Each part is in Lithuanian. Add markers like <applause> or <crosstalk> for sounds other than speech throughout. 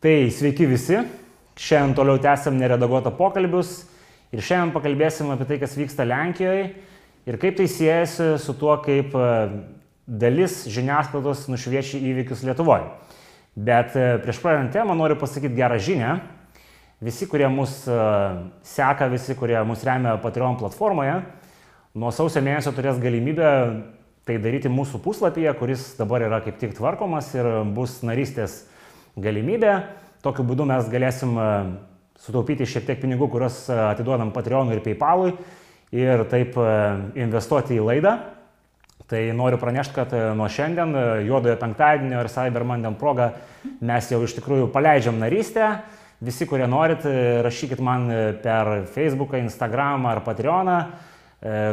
Tai sveiki visi. Šiandien toliau tęsiam neredaguotą pokalbius ir šiandien pakalbėsim apie tai, kas vyksta Lenkijoje ir kaip tai siejasi su tuo, kaip e, dalis žiniasklaidos nušviečia įvykius Lietuvoje. Bet e, prieš pradedant temą noriu pasakyti gerą žinią. Visi, kurie mus e, seka, visi, kurie mus remia Patreon platformoje, nuo sausio mėnesio turės galimybę tai daryti mūsų puslapyje, kuris dabar yra kaip tik tvarkomas ir bus narystės galimybė. Tokiu būdu mes galėsim e, sutaupyti šiek tiek pinigų, kuriuos e, atiduodam Patreonui ir PayPalui ir taip e, investuoti į laidą. Tai noriu pranešti, kad nuo šiandien, juodojo penktadienio ir Cybermandien proga, mes jau iš tikrųjų paleidžiam narystę. Visi, kurie norit, rašykit man per Facebooką, Instagramą ar Patreoną.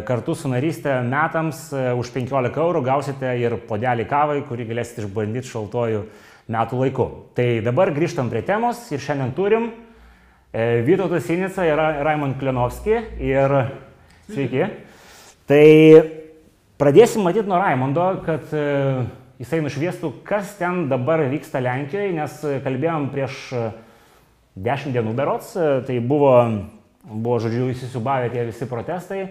Kartu su narystė metams už 15 eurų gausite ir podelį kavai, kurį galėsite išbandyti šaltojų metų laiku. Tai dabar grįžtam prie temos ir šiandien turim e, Vytautas Sinica ir Raimond Klenovski ir sveiki. Tai pradėsim matyti nuo Raimondo, kad e, jisai nušviestų, kas ten dabar vyksta Lenkijoje, nes kalbėjom prieš e, dešimt dienų berots, tai buvo, buvo žodžiu, įsisubavę tie visi protestai.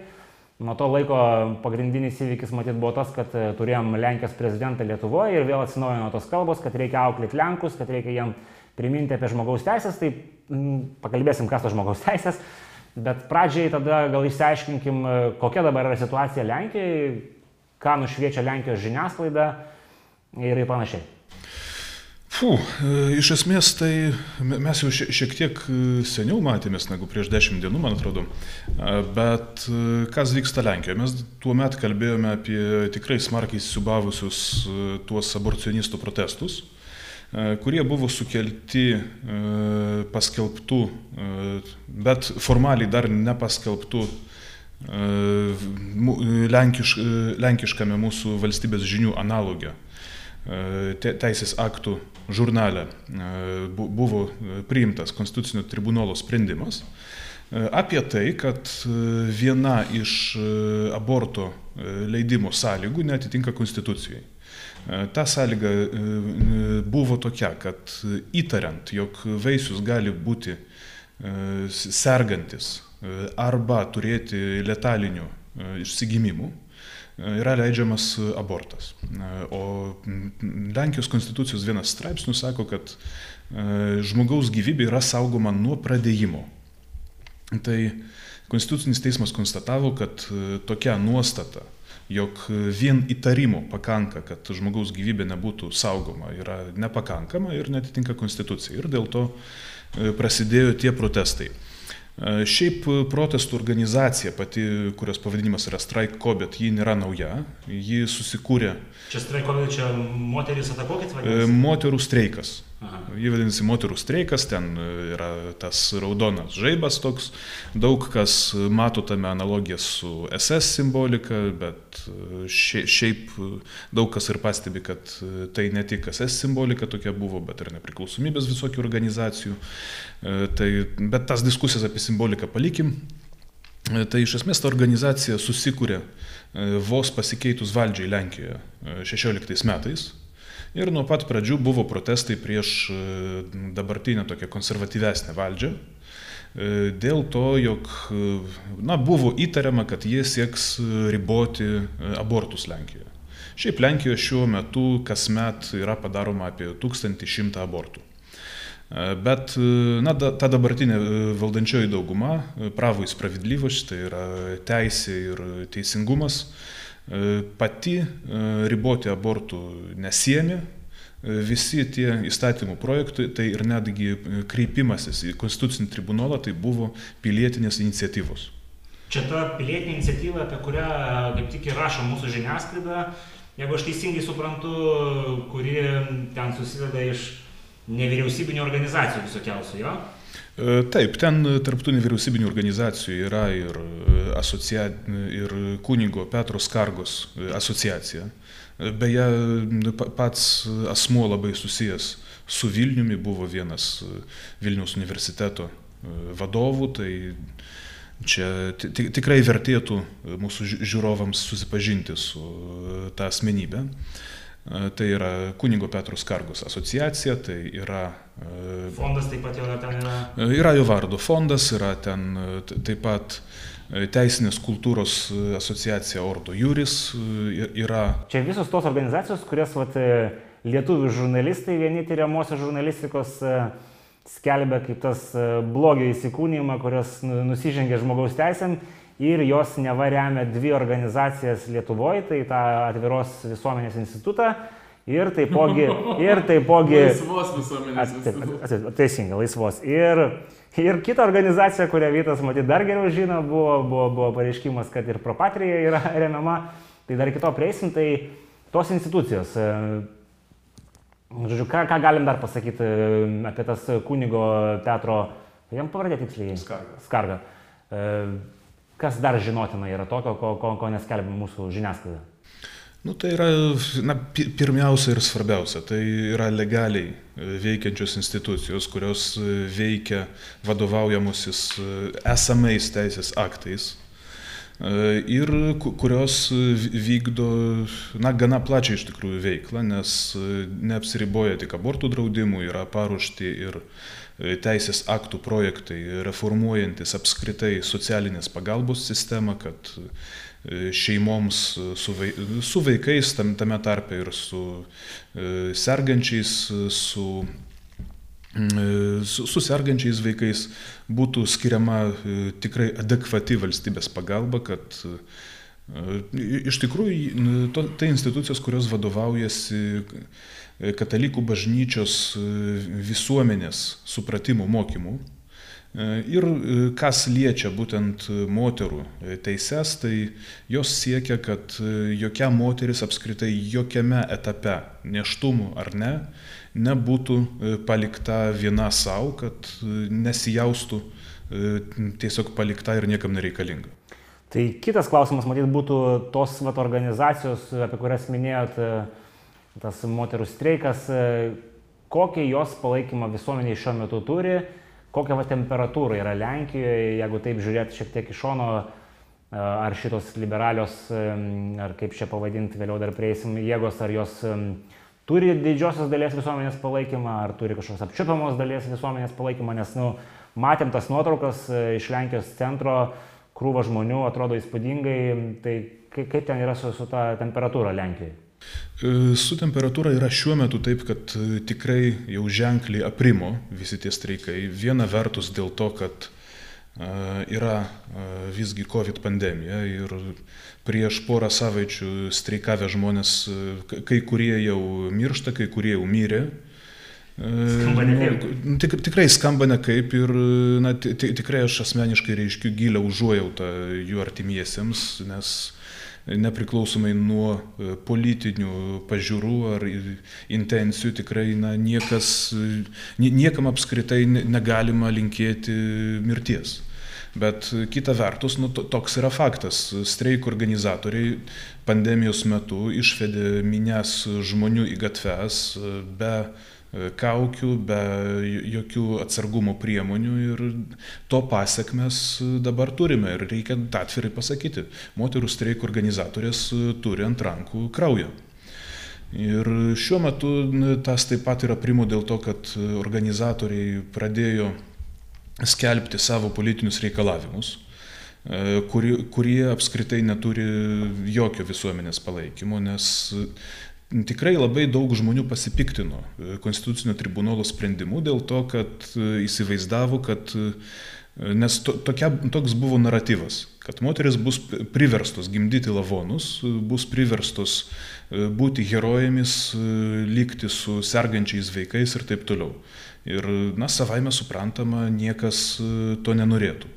Nuo to laiko pagrindinis įvykis matyt buvo tas, kad e, turėjom Lenkijos prezidentą Lietuvoje ir vėl atsinaujino tos kalbos, kad reikia auklėti Lenkus, kad reikia jiem priminti apie žmogaus teisės, tai m, pakalbėsim, kas to žmogaus teisės, bet pradžiai tada gal išsiaiškinkim, e, kokia dabar yra situacija Lenkijoje, ką nušviečia Lenkijos žiniasklaida ir panašiai. Fū, e, iš esmės tai mes jau šiek tiek e, seniau matėmės negu prieš dešimt dienų, man atrodo. E, bet kas vyksta Lenkijoje? Mes tuo metu kalbėjome apie tikrai smarkiai įsiubavusius tuos aborcionistų protestus, kurie buvo sukelti paskelbtų, bet formaliai dar nepaskelbtų lenkiš, lenkiškame mūsų valstybės žinių analogė teisės aktų žurnale e, buvo priimtas Konstitucinio tribunolo sprendimas e, apie tai, kad e, viena iš aborto leidimo sąlygų netitinka Konstitucijai. Ta sąlyga buvo tokia, kad įtariant, jog vaisius gali būti sergantis arba turėti letalinių išsigimimų, yra leidžiamas abortas. O Lenkijos konstitucijos vienas straipsnių sako, kad e, žmogaus gyvybė yra saugoma nuo pradėjimo. Tai Konstitucinis teismas konstatavo, kad e, tokia nuostata, jog vien įtarimo pakanka, kad žmogaus gyvybė nebūtų saugoma, yra nepakankama ir netitinka konstitucijai. Ir dėl to e, prasidėjo tie protestai. Šiaip protestų organizacija, pati, kurios pavadinimas yra Strike Cobet, ji nėra nauja, ji susikūrė. Čia Strike Cobet, čia moteris atakuokit vadinasi? Moterų streikas. Aha. Jį vadinasi moterų streikas, ten yra tas raudonas žaibas toks, daug kas mato tame analogiją su SS simbolika, bet šiaip daug kas ir pastebi, kad tai ne tik SS simbolika tokia buvo, bet ir nepriklausomybės visokių organizacijų. Tai, bet tas diskusijas apie simboliką palikim. Tai iš esmės ta organizacija susikūrė vos pasikeitus valdžiai Lenkijoje 16 metais Ir nuo pat pradžių buvo protestai prieš e, dabartinę tokią konservatyvesnę valdžią. E, dėl to, jog e, na, buvo įtariama, kad jie sieks riboti abortus Lenkijoje. Šiaip Lenkijoje šiuo metu kasmet yra padaroma apie 1100 abortų. Bet na, ta dabartinė valdančioji dauguma, pravo įspravidlyvoš, tai yra teisė ir teisingumas, pati e, riboti abortų nesiemė, e, visi tie įstatymų projektai, tai ir netgi kreipimasis į Konstitucinį tribunolą, tai buvo pilietinės iniciatyvos. Čia ta pilietinė iniciatyva, apie kurią kaip tik ir rašo mūsų žiniasklaida, jeigu aš teisingai suprantu, kuri ten susideda iš nevyriausybinio organizacijų visokiausių, jo? E, taip, ten tarptų nevyriausybinių organizacijų yra ir, e, asocia... ir kunigo Petro Skargos e, asociacija. Beje, pats asmuo labai susijęs su Vilniumi buvo vienas Vilniaus universiteto vadovų, tai čia tikrai vertėtų mūsų žiūrovams susipažinti su tą asmenybę. Tai yra Kunigo Petros Kargos asociacija, tai yra... Fondas taip pat jau ten yra. Yra jo vardo fondas, yra ten taip pat Teisinės kultūros asociacija Ordo Juris yra. Čia visos tos organizacijos, kurias vat, lietuvių žurnalistai, vieni tyriamosios žurnalistikos skelbia kaip tas blogio įsikūnymą, kurios nu, nusižengia žmogaus teisėm ir jos neva remia dvi organizacijas Lietuvoje, tai tą atviros visuomenės institutą ir taipogi... <laughs> Ir taipogi laisvos visuomenės institutą. Teisingai, laisvos. Ir, ir kita organizacija, kurią Vytas matyt dar geriau žino, buvo, buvo, buvo pareiškimas, kad ir propatrija yra <laughs> remiama. Tai dar kito prieisim, tai tos institucijos. Žodžiu, ką, ką galim dar pasakyti apie tas kunigo teatro, jam pavardė tiksliai? Skarga. Skarga. Kas dar žinotina yra tokio, ko, ko, ko neskelbia mūsų žiniasklaida? Nu, tai yra, na, pirmiausia ir svarbiausia, tai yra legaliai veikiančios institucijos, kurios veikia vadovaujamusis esamais teisės aktais ir kurios vykdo, na, gana plačiai iš tikrųjų veiklą, nes neapsiriboja tik abortų draudimų, yra paruošti ir teisės aktų projektai reformuojantis apskritai socialinės pagalbos sistemą, kad šeimoms su, vai, su vaikais, tam, tame tarpe ir su sergančiais, su, su, su sergančiais vaikais būtų skiriama tikrai adekvati valstybės pagalba, kad iš tikrųjų tai institucijos, kurios vadovaujasi katalikų bažnyčios visuomenės supratimų mokymų. Ir kas liečia būtent moterų teises, tai jos siekia, kad jokia moteris apskritai jokiame etape, neštumų ar ne, nebūtų palikta viena savo, kad nesijaustų tiesiog palikta ir niekam nereikalinga. Tai kitas klausimas, matyt, būtų tos vat, organizacijos, apie kurias minėjot, tas moterų streikas, kokį jos palaikymą visuomeniai šiuo metu turi, kokia va temperatūra yra Lenkijoje, jeigu taip žiūrėti šiek tiek iš šono, ar šitos liberalios, ar kaip čia pavadinti, vėliau dar prieisim, jėgos, ar jos turi didžiosios dalies visuomenės palaikymą, ar turi kažkokios apčiupiamos dalies visuomenės palaikymą, nes, nu, matėm tas nuotraukas iš Lenkijos centro, krūva žmonių atrodo įspūdingai, tai kaip ten yra su, su ta temperatūra Lenkijoje? Su temperatūra yra šiuo metu taip, kad tikrai jau ženkliai aprimo visi tie streikai. Viena vertus dėl to, kad yra visgi COVID pandemija ir prieš porą savaičių streikavę žmonės, kai kurie jau miršta, kai kurie jau mirė. Skamba nekaip. Tik, tikrai skamba nekaip ir na, tikrai aš asmeniškai reiškiu gilę užuojautą jų artimiesiems, nes nepriklausomai nuo politinių pažiūrų ar intencijų, tikrai na, niekas, niekam apskritai negalima linkėti mirties. Bet kita vertus, nu, toks yra faktas. Streiko organizatoriai pandemijos metu išvedė minės žmonių į gatves be kaukių, be jokių atsargumo priemonių ir to pasiekmes dabar turime ir reikia atvirai pasakyti. Moterų streiko organizatorės turi ant rankų kraujo. Ir šiuo metu tas taip pat yra primo dėl to, kad organizatoriai pradėjo skelbti savo politinius reikalavimus, kurie, kurie apskritai neturi jokio visuomenės palaikymo, nes Tikrai labai daug žmonių pasipiktino Konstitucinio tribunolo sprendimu dėl to, kad įsivaizdavo, kad Nes to, tokia, toks buvo naratyvas, kad moteris bus priverstos gimdyti lavonus, bus priverstos būti herojomis, likti su sergančiais vaikais ir taip toliau. Ir, na, savaime suprantama, niekas to nenorėtų.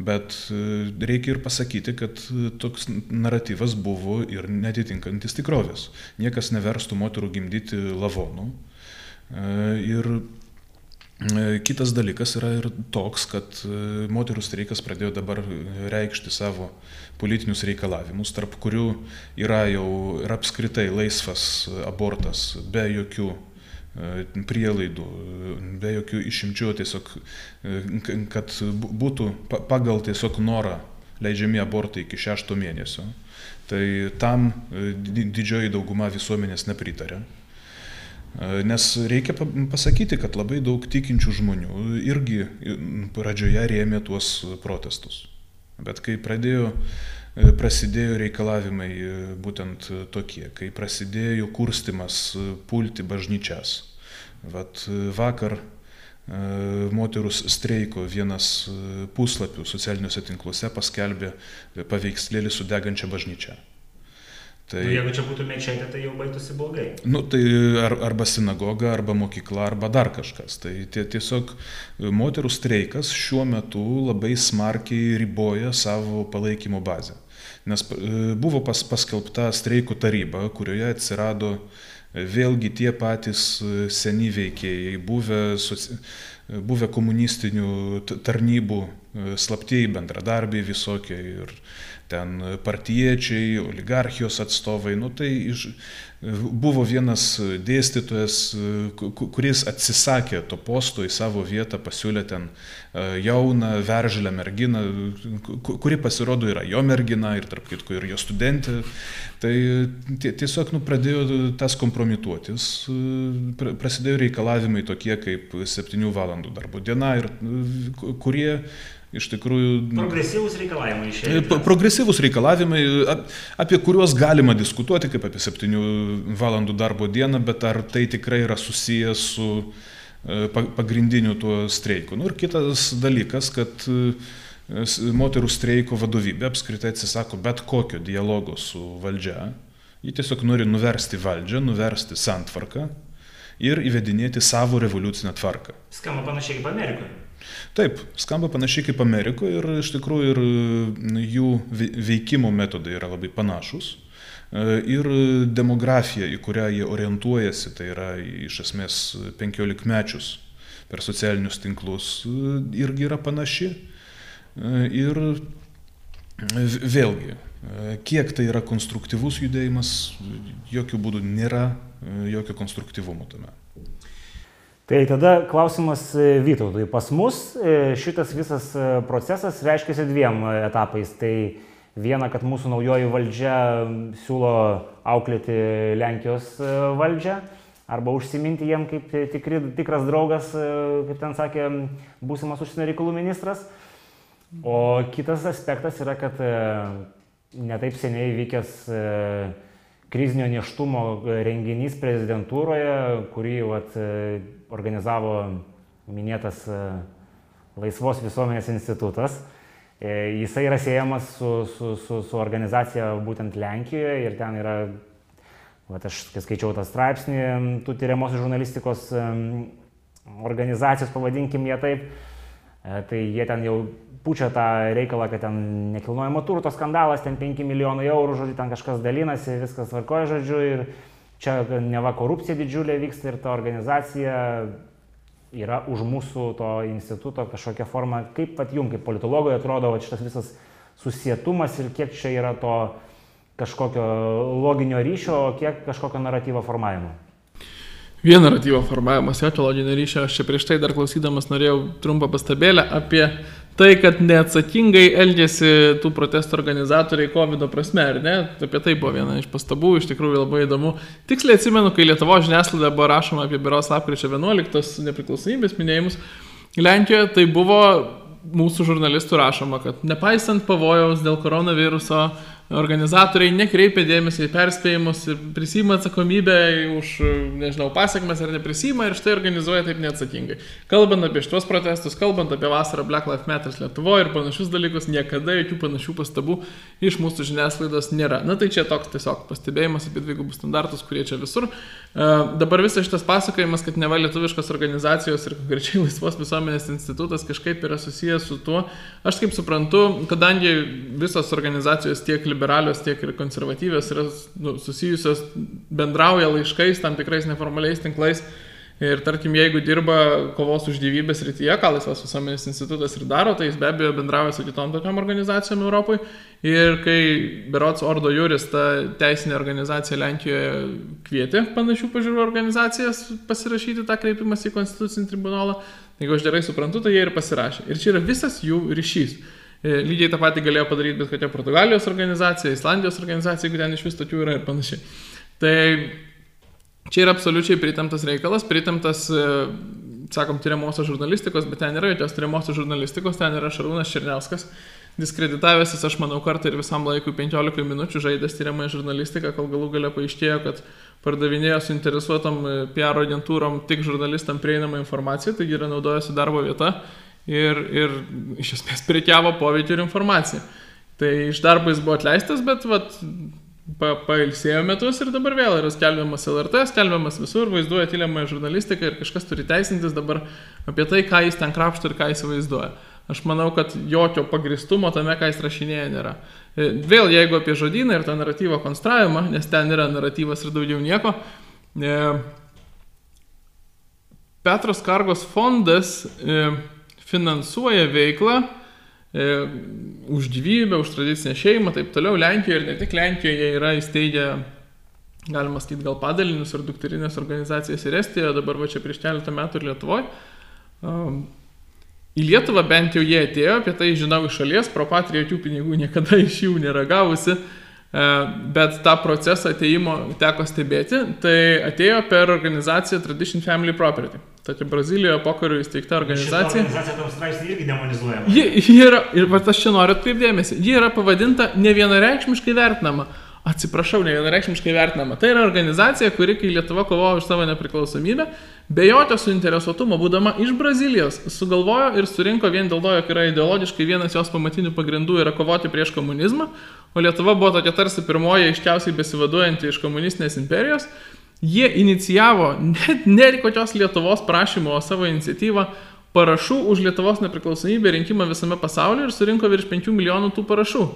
Bet e, reikia ir pasakyti, kad e, toks naratyvas buvo ir netitinkantis tikrovės. Niekas neverstų moterų gimdyti lavonų. E, ir kitas dalykas yra ir toks, kad moterų streikas pradėjo dabar reikšti savo politinius reikalavimus, tarp kurių yra jau ir apskritai laisvas abortas be jokių prielaidų, be jokių išimčių, tiesiog, kad būtų pagal tiesiog norą leidžiami abortai iki šešto mėnesio. Tai tam didžioji dauguma visuomenės nepritarė. Nes reikia pasakyti, kad labai daug tikinčių žmonių irgi pradžioje rėmė tuos protestus. Bet kai pradėjo, prasidėjo reikalavimai būtent tokie, kai prasidėjo kurstimas pulti bažnyčias. Vat vakar moterų streiko vienas puslapių socialiniuose tinkluose paskelbė paveikslėlį su degančia bažnyčia. Tai, nu, jeigu čia būtų mečetė, tai jau baigtųsi blogai. Nu, tai ar, arba sinagoga, arba mokykla, arba dar kažkas. Tai tie, tiesiog moterų streikas šiuo metu labai smarkiai riboja savo palaikymo bazę. Nes buvo pas, paskelbta streikų taryba, kurioje atsirado vėlgi tie patys seni veikėjai, buvę, buvę komunistinių tarnybų slaptieji bendradarbiai visokie ir ten partiečiai, oligarchijos atstovai. Nu, tai iš, buvo vienas dėstytojas, kuris atsisakė to posto į savo vietą, pasiūlė ten e, jauną, veržlę merginą, kuri pasirodo yra jo mergina ir tarp kitko ir jo studentė. Tai tiesiog nu, pradėjo tas kompromituotis, prasidėjo reikalavimai tokie kaip 7 valandų darbo diena ir kurie iš tikrųjų. Progresyvūs reikalavimai išėjo. Progresyvūs reikalavimai, apie kuriuos galima diskutuoti kaip apie 7 valandų darbo dieną, bet ar tai tikrai yra susijęs su e, pagrindiniu tuo streiku. Nu, ir kitas dalykas, kad e, moterų streiko vadovybė apskritai atsisako bet kokio dialogo su valdžia. Ji tiesiog nori nuversti valdžią, nuversti santvarką ir įvedinėti savo revoliucinę tvarką. Skamba panašiai kaip Amerikoje. Taip, skamba panašiai kaip Amerikoje ir iš tikrųjų ir jų veikimo metodai yra labai panašus. E, ir demografija, į kurią jie orientuojasi, tai yra iš esmės 15 mečius per socialinius tinklus, e, irgi yra panaši. E, ir vėlgi, kiek tai yra konstruktyvus judėjimas, jokių būdų nėra jokio konstruktyvumo tame. Tai tada klausimas e, Vytautui. Pas mus e, šitas visas e, procesas reiškia dviem etapais. Tai viena, kad mūsų naujoji valdžia siūlo auklėti Lenkijos valdžią arba užsiminti jiem kaip tikri, tikras draugas, kaip ten sakė būsimas užsienio reikalų ministras. O kitas aspektas yra, kad netaip seniai vykęs krizinio neštumo renginys prezidentūroje, kurį vat, organizavo minėtas e, Laisvos visuomenės institutas. E, jisai yra siejamas su, su, su, su organizacija būtent Lenkijoje ir ten yra, vat, aš kai skaičiau tą straipsnį, tų tyriamosios žurnalistikos organizacijos, pavadinkim jie taip, e, tai jie ten jau pučia tą reikalą, kad ten nekilnojamo turto skandalas, ten 5 milijonai eurų, žodžiu, ten kažkas dalinasi, viskas tvarkoja, žodžiu, ir čia neva korupcija didžiulė vyksta ir ta organizacija yra už mūsų to instituto kažkokia forma. Kaip pat jums, kaip politologui, atrodo va, šitas visas susietumas ir kiek čia yra to kažkokio loginio ryšio, o kiek kažkokio naratyvo formavimo? Vien naratyvo formavimas, jokio loginio ryšio. Aš čia prieš tai dar klausydamas norėjau trumpą pastabėlę apie tai, kad neatsakingai elgėsi tų protestų organizatoriai COVID prasme, ar ne? Apie tai buvo viena iš pastabų, iš tikrųjų labai įdomu. Tiksliai atsimenu, kai Lietuvo žiniasklaida buvo rašoma apie Biros lapkričio 11 nepriklausomybės minėjimus Lenkijoje, tai buvo mūsų žurnalistų rašoma, kad nepaisant pavojaus dėl koronaviruso, organizatoriai nekreipia dėmesį į perspėjimus ir prisima atsakomybę už, nežinau, pasiekmes ar neprisima ir štai organizuoja taip neatsakingai. Kalbant apie šitos protestus, kalbant apie vasarą Black Lives Matter Lietuvoje ir panašius dalykus, niekada jokių panašių pastabų iš mūsų žiniasklaidos nėra. Na tai čia toks tiesiog pastebėjimas apie dvigubus standartus, kurie čia visur. Uh, dabar visas šitas pasakojimas, kad neva lietuviškos organizacijos ir konkrečiai <laughs> Laisvos visuomenės institutas kažkaip yra susijęs su tuo, aš kaip suprantu, kadangi visos organizacijos tiek liberalios, tiek ir konservatyvios yra nu, susijusios, bendrauja laiškais, tam tikrais neformaliais tinklais. Ir tarkim, jeigu dirba kovos už gyvybės rytyje, ką Laisvas visuomenės institutas ir daro, tai jis be abejo bendrauja su kitom tokiam organizacijom Europoje. Ir kai Berots Ordo Juris, ta teisinė organizacija Lenkijoje kvietė panašių pažiūrų organizacijas pasirašyti tą kreipimąsi į Konstitucinį tribunolą, jeigu aš gerai suprantu, tai jie ir pasirašė. Ir čia yra visas jų ryšys. E, lygiai tą patį galėjo padaryti bet kokia Portugalijos organizacija, Islandijos organizacija, jeigu ten iš vis tokių yra ir panašiai. Tai čia yra absoliučiai pritemtas reikalas, pritemtas, e, sakom, tyriamosios žurnalistikos, bet ten nėra jokios tyriamosios žurnalistikos, ten yra Šarūnas Černiauskas, diskreditavęsis, aš manau, kartą ir visam laikui 15 minučių žaidęs tyriamąją žurnalistiką, kol galų gale paaiškėjo, kad pardavinėjo suinteresuotam e, PR agentūrom tik žurnalistam prieinamą informaciją, taigi yra naudojasi darbo vieta ir, ir iš esmės prekiavo poveikiu ir informaciją. Tai iš darbo jis buvo atleistas, bet vat, pa, pailsėjo metus ir dabar vėl yra skelbiamas LRT, skelbiamas visur, vaizduoja tyliamąją žurnalistiką ir kažkas turi teisintis dabar apie tai, ką jis ten krapšto ir ką jis vaizduoja. Aš manau, kad jokio pagristumo tame, ką jis rašinėja, nėra. E, vėl, jeigu apie žodyną ir tą naratyvo konstravimą, nes ten yra naratyvas ir daugiau nieko, e, Petros Kargos fondas e, finansuoja veiklą e, už gyvybę, už tradicinę šeimą, taip toliau. Lenkijoje ir ne tik Lenkijoje yra įsteigę, galima sakyti, gal padalinius ar dukterinės organizacijas ir Estijoje, dabar va čia prieš keletą metų ir Lietuvoje. Um, į Lietuvą bent jau jie atėjo, apie tai žinau iš šalies, pro patriją jokių pinigų niekada iš jų nėra gavusi. E, bet tą procesą ateimo teko stebėti, tai atėjo per organizaciją Tradition Family Property. Tokia Brazilijoje pokariu įsteigta organizacija. Šita organizacija tam straipsnį irgi demonizuojama. Ji, ji yra, ir va, aš čia noriu atkreipdėmėsi, ji yra pavadinta nevienareikšmiškai vertinama. Atsiprašau, nevienareikšmiškai vertinama. Tai yra organizacija, kuri, kai Lietuva kovojo už savo nepriklausomybę, be jokio suinteresuotumo, būdama iš Brazilijos, sugalvojo ir surinko vien dėl to, jog yra ideologiškai vienas jos pamatinių pagrindų yra kovoti prieš komunizmą, o Lietuva buvo tokia tarsi pirmoji aiškiausiai besivaduojanti iš komunistinės imperijos. Jie inicijavo net ne kokios Lietuvos prašymo, o savo iniciatyvą parašų už Lietuvos nepriklausomybę rinkimą visame pasaulyje ir surinko virš 5 milijonų tų parašų.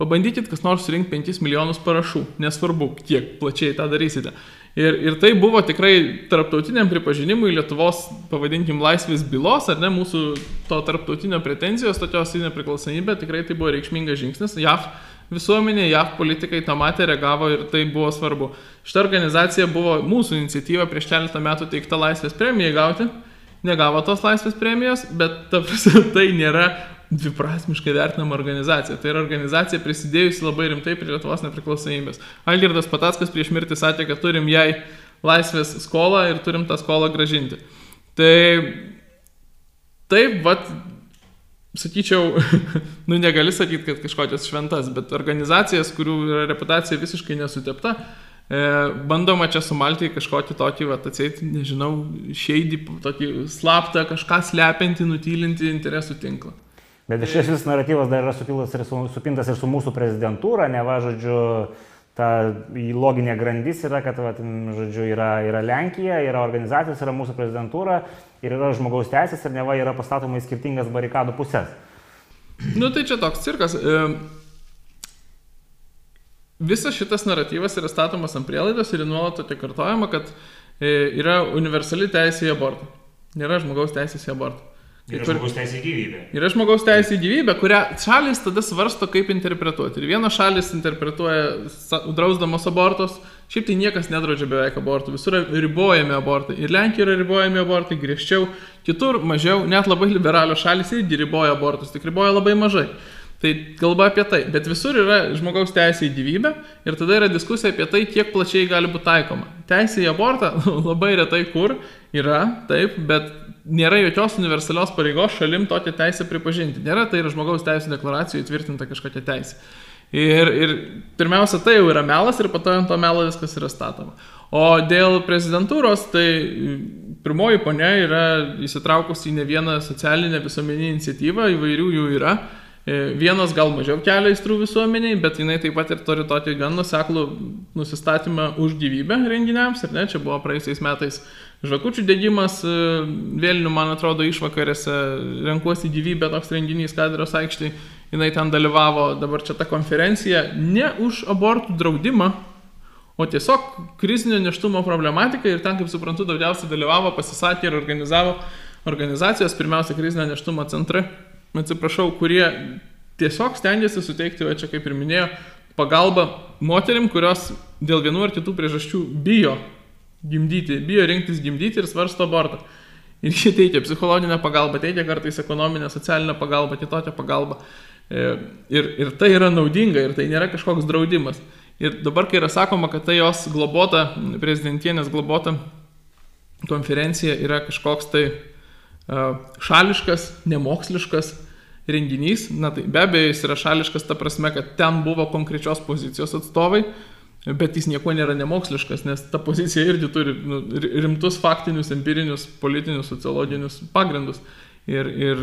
Pabandykit kas nors surinkti 5 milijonus parašų, nesvarbu, kiek plačiai tą darysite. Ir, ir tai buvo tikrai tarptautiniam pripažinimui Lietuvos, pavadinkim, laisvės bylos, ar ne, mūsų to tarptautinio pretenzijos, tokios į nepriklausomybę, tikrai tai buvo reikšmingas žingsnis. JAV visuomenė, JAV politikai tą matė, reagavo ir tai buvo svarbu. Šitą organizaciją buvo mūsų iniciatyva prieš keletą metų teikta laisvės premijai gauti. Negavo tos laisvės premijos, bet ta prasme, <laughs> tai nėra dviprasmiškai vertinama organizacija. Tai yra organizacija prisidėjusi labai rimtai prie Lietuvos nepriklausomybės. Algirdas Patackas prieš mirtį sakė, kad turim jai laisvės skolą ir turim tą skolą gražinti. Tai taip, vat, sakyčiau, <laughs> nu negali sakyti, kad kažkokias šventas, bet organizacijas, kurių reputacija visiškai nesutepta, e, bandoma čia sumalti kažkokį tokį, va, atseit, nežinau, šeidį, tokį slaptą, kažką slepiantį, nutylinti interesų tinklą. Bet šis vis naratyvas dar yra supiltas ir su, supintas ir su mūsų prezidentūra, ne va, žodžiu, ta loginė grandis yra, kad, va, žodžiu, yra, yra Lenkija, yra organizacijos, yra mūsų prezidentūra ir yra žmogaus teisės ir ne va, yra pastatoma į skirtingas barikadų pusės. Nu tai čia toks cirkas. Visas šitas naratyvas yra statomas ant prielaidos ir nuolat tai kartojama, kad e, yra universali teisė į abortą. Nėra žmogaus teisės į abortą. Yra žmogaus teisė į gyvybę. Yra žmogaus teisė į gyvybę, kurią šalis tada svarsto, kaip interpretuoti. Ir viena šalis interpretuoja drausdamas abortus, šiaip tai niekas nedraudžia beveik abortų, visur ribojami abortai. Ir Lenkija yra ribojami abortai griežčiau, kitur mažiau, net labai liberalios šalis irgi riboja abortus, tik riboja labai mažai. Tai kalba apie tai, bet visur yra žmogaus teisė į gyvybę ir tada yra diskusija apie tai, kiek plačiai gali būti taikoma. Teisė į abortą <laughs> labai retai kur yra, taip, bet nėra jokios universalios pareigos šalim tokią teisę pripažinti. Nėra, tai yra žmogaus teisų deklaracijoje įtvirtinta kažkokia teisė. Ir, ir pirmiausia, tai jau yra melas ir po to ant to melo viskas yra statoma. O dėl prezidentūros, tai pirmoji ponia yra įsitraukusi į ne vieną socialinę visuomeninę iniciatyvą, įvairių jų yra. E, vienos gal mažiau kelia įstrų visuomeniai, bet jinai taip pat ir turi tokį gan nuseklų nusistatymą už gyvybę renginiams. Ir ne, čia buvo praeisiais metais žvakučių dėgymas e, vėlinių, man atrodo, išvakarėse, renkuosi gyvybę toks renginys Kadros aikštėje, jinai ten dalyvavo, dabar čia ta konferencija, ne už abortų draudimą, o tiesiog krizinio neštumo problematika ir ten, kaip suprantu, daugiausiai dalyvavo, pasisakė ir organizavo organizacijos, pirmiausia, krizinio neštumo centrai atsiprašau, kurie tiesiog stengiasi suteikti, va čia kaip ir minėjo, pagalbą moterim, kurios dėl vienų ar kitų priežasčių bijo gimdyti, bijo rinktis gimdyti ir svarsto abortą. Ir jie teikia psichologinę pagalbą, teikia kartais ekonominę, socialinę pagalbą, kitokią pagalbą. Ir, ir tai yra naudinga, ir tai nėra kažkoks draudimas. Ir dabar, kai yra sakoma, kad tai jos globota, prezidentienės globota konferencija yra kažkoks tai šališkas, nemoksliškas renginys, na tai be abejo jis yra šališkas ta prasme, kad ten buvo konkrečios pozicijos atstovai, bet jis nieko nėra nemoksliškas, nes ta pozicija irgi turi nu, rimtus faktinius, empirinius, politinius, sociologinius pagrindus. Ir, ir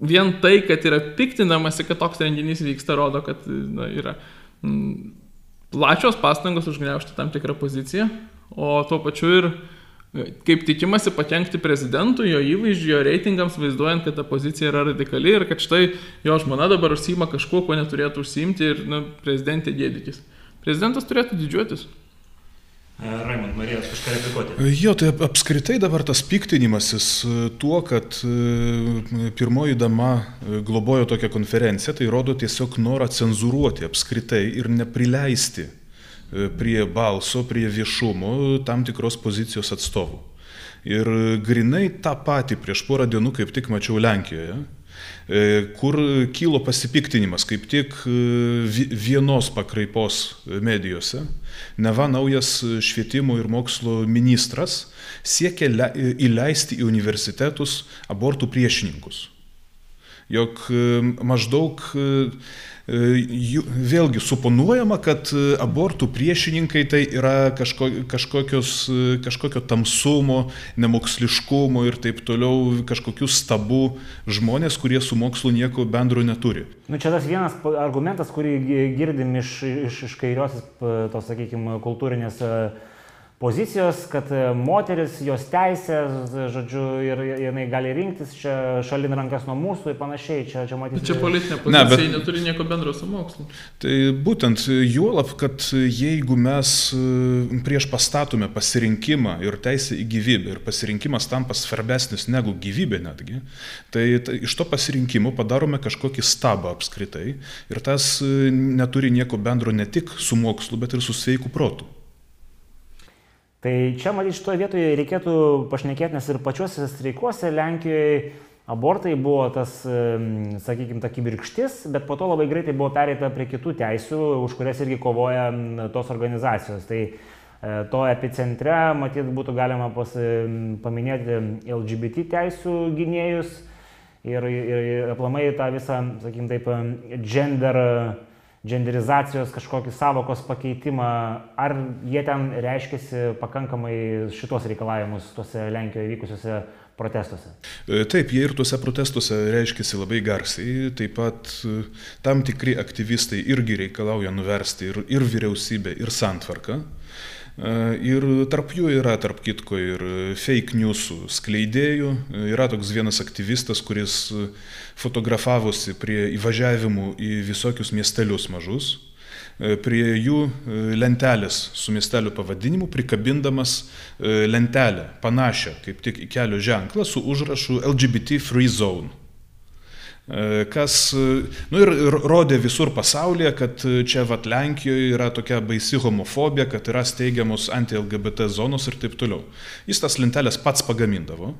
vien tai, kad yra piktinamasi, kad toks renginys vyksta, rodo, kad na, yra m, plačios pastangos užgneušti tam tikrą poziciją, o tuo pačiu ir kaip tikimasi pakengti prezidentui, jo įvaizdžiui, jo reitingams, vaizduojant, kad ta pozicija yra radikali ir kad štai jo žmona dabar užsima kažkuo, ko neturėtų užsimti ir na, prezidentė gėdykis. Prezidentas turėtų didžiuotis. E, Raimond, norėjot kažką replikuoti? E, jo, tai apskritai dabar tas piktinimasis e, tuo, kad pirmoji dama globojo tokią konferenciją, tai rodo tiesiog norą cenzuruoti apskritai ir neprileisti prie balso, prie viešumo tam tikros pozicijos atstovų. Ir grinai tą patį prieš porą dienų kaip tik mačiau Lenkijoje, kur kilo pasipiktinimas kaip tik e, vienos pakraipos medijose. Neva naujas švietimo ir mokslo ministras siekia įleisti į universitetus abortų priešininkus. Jog e, maždaug vėlgi suponuojama, kad e, abortų priešininkai tai yra kažko, kažkokios, e, kažkokio tamsumo, nemoksliškumo ir taip toliau, kažkokių stabų žmonės, kurie su mokslu nieko bendro neturi. Nu, čia tas vienas argumentas, kurį girdim iš, iš, iš kairiosios, tos, sakykime, kultūrinės uh, pozicijos, kad e, moteris, jos teisė, žodžiu, ir jinai gali rinktis čia šalin rankas nuo mūsų ir panašiai. Čia, čia matyti. Čia politinė pozicija ne, bet, neturi nieko bendro su mokslu. Tai būtent juolab, kad jeigu mes e, prieš pastatome pasirinkimą ir teisę į gyvybę ir pasirinkimas tampa svarbesnis negu gyvybė netgi, tai, tai iš to pasirinkimo padarome kažkokį stabą apskritai ir tas e, neturi nieko bendro ne tik su mokslu, bet ir su sveiku protu. Tai čia, matyt, šitoje vietoje reikėtų pašnekėti, nes ir pačiuose streikuose Lenkijoje abortai buvo tas, sakykime, ta kibirkštis, bet po to labai greitai buvo pereita prie kitų teisių, už kurias irgi kovoja tos organizacijos. Tai e, to epicentre, matyt, būtų galima pas, paminėti LGBT teisų gynėjus ir, ir, ir aplamai tą visą, sakykime, taip, gender genderizacijos kažkokį savokos pakeitimą, ar jie ten reiškiasi pakankamai šitos reikalavimus tuose Lenkijoje vykusiuose protestuose? E, taip, jie ir tuose protestuose reiškiasi labai garsiai, taip pat e, tam tikri aktyvistai irgi reikalauja nuversti ir, ir vyriausybę, ir santvarką. E, ir tarp jų yra, tarp kitko, ir fake newsų skleidėjų. Yra toks vienas aktyvistas, kuris fotografavosi prie įvažiavimų į visokius miestelius mažus, e, prie jų e, lentelės su miestelio pavadinimu, prikabindamas e, lentelę panašią kaip tik į kelio ženklą su užrašu LGBT Free Zone. E, kas, e, nu ir rodė visur pasaulyje, kad čia vat Lenkijoje yra tokia baisi homofobija, kad yra steigiamos anti-LGBT zonos ir taip toliau. Jis tas lentelės pats pagamindavo,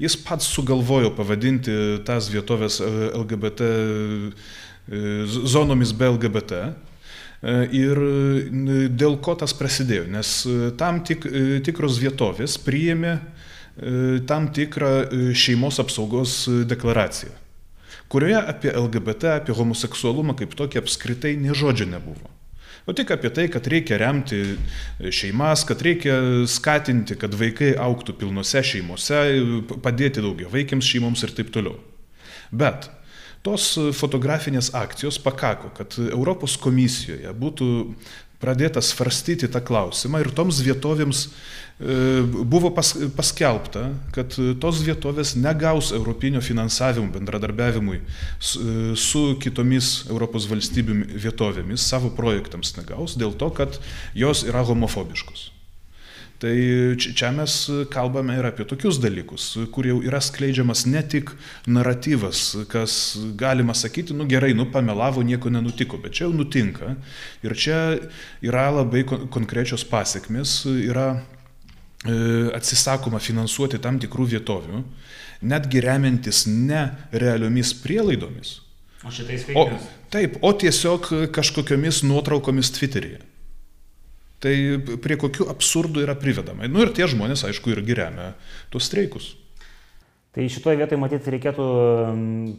jis pats sugalvojo pavadinti tas vietovės e, LGBT zonomis be LGBT. Ir dėl ko tas prasidėjo? Nes tam tik, tikros vietovės priėmė tam tikrą šeimos apsaugos deklaraciją kurioje apie LGBT, apie homoseksualumą kaip tokį apskritai nežodžio nebuvo. O tik apie tai, kad reikia remti šeimas, kad reikia skatinti, kad vaikai auktų pilnose šeimose, padėti daugia vaikiams šeimoms ir taip toliau. Bet tos fotografinės akcijos pakako, kad Europos komisijoje būtų pradėta svarstyti tą klausimą ir toms vietovėms buvo pas, paskelbta, kad tos vietovės negaus europinio finansavimo bendradarbiavimui su, e, su kitomis Europos valstybių vietovėmis, savo projektams negaus dėl to, kad jos yra homofobiškos. Tai čia mes kalbame ir apie tokius dalykus, kur jau yra skleidžiamas ne tik naratyvas, kas galima sakyti, nu gerai, nu pamelavo, nieko nenutiko, bet čia jau nutinka. Ir čia yra labai konkrečios pasiekmes, yra e, atsisakoma finansuoti tam tikrų vietovių, netgi remiantis ne realiomis prielaidomis, O šitais O, veikimas. taip, o tiesiog kažkokiomis nuotraukomis Twitter'yje. Tai prie kokių absurdų yra privedama. Nu ir tie žmonės, aišku, irgi remia tuos streikus. Tai šitoje vietoje matyti reikėtų mm,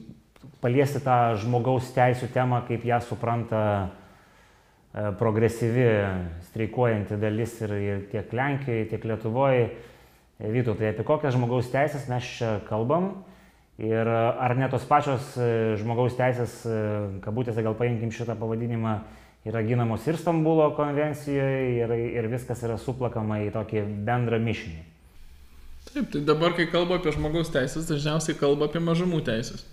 paliesti tą žmogaus teisų temą, kaip ją supranta e, progresyvi streikuojanti dalis ir, ir tiek Lenkijoje, tiek Lietuvoje. Vytų, tai apie kokias žmogaus teisės mes čia kalbam ir e, ar ne tos pačios e, žmogaus teisės, e, kabutėse gal paimkim šitą pavadinimą, yra ginamos ir Stambulo konvencijoje ir, ir viskas yra suplakama į tokį bendrą mišinį. Taip, tai dabar, kai kalba apie žmogaus teisės, dažniausiai kalba apie mažumų teisės.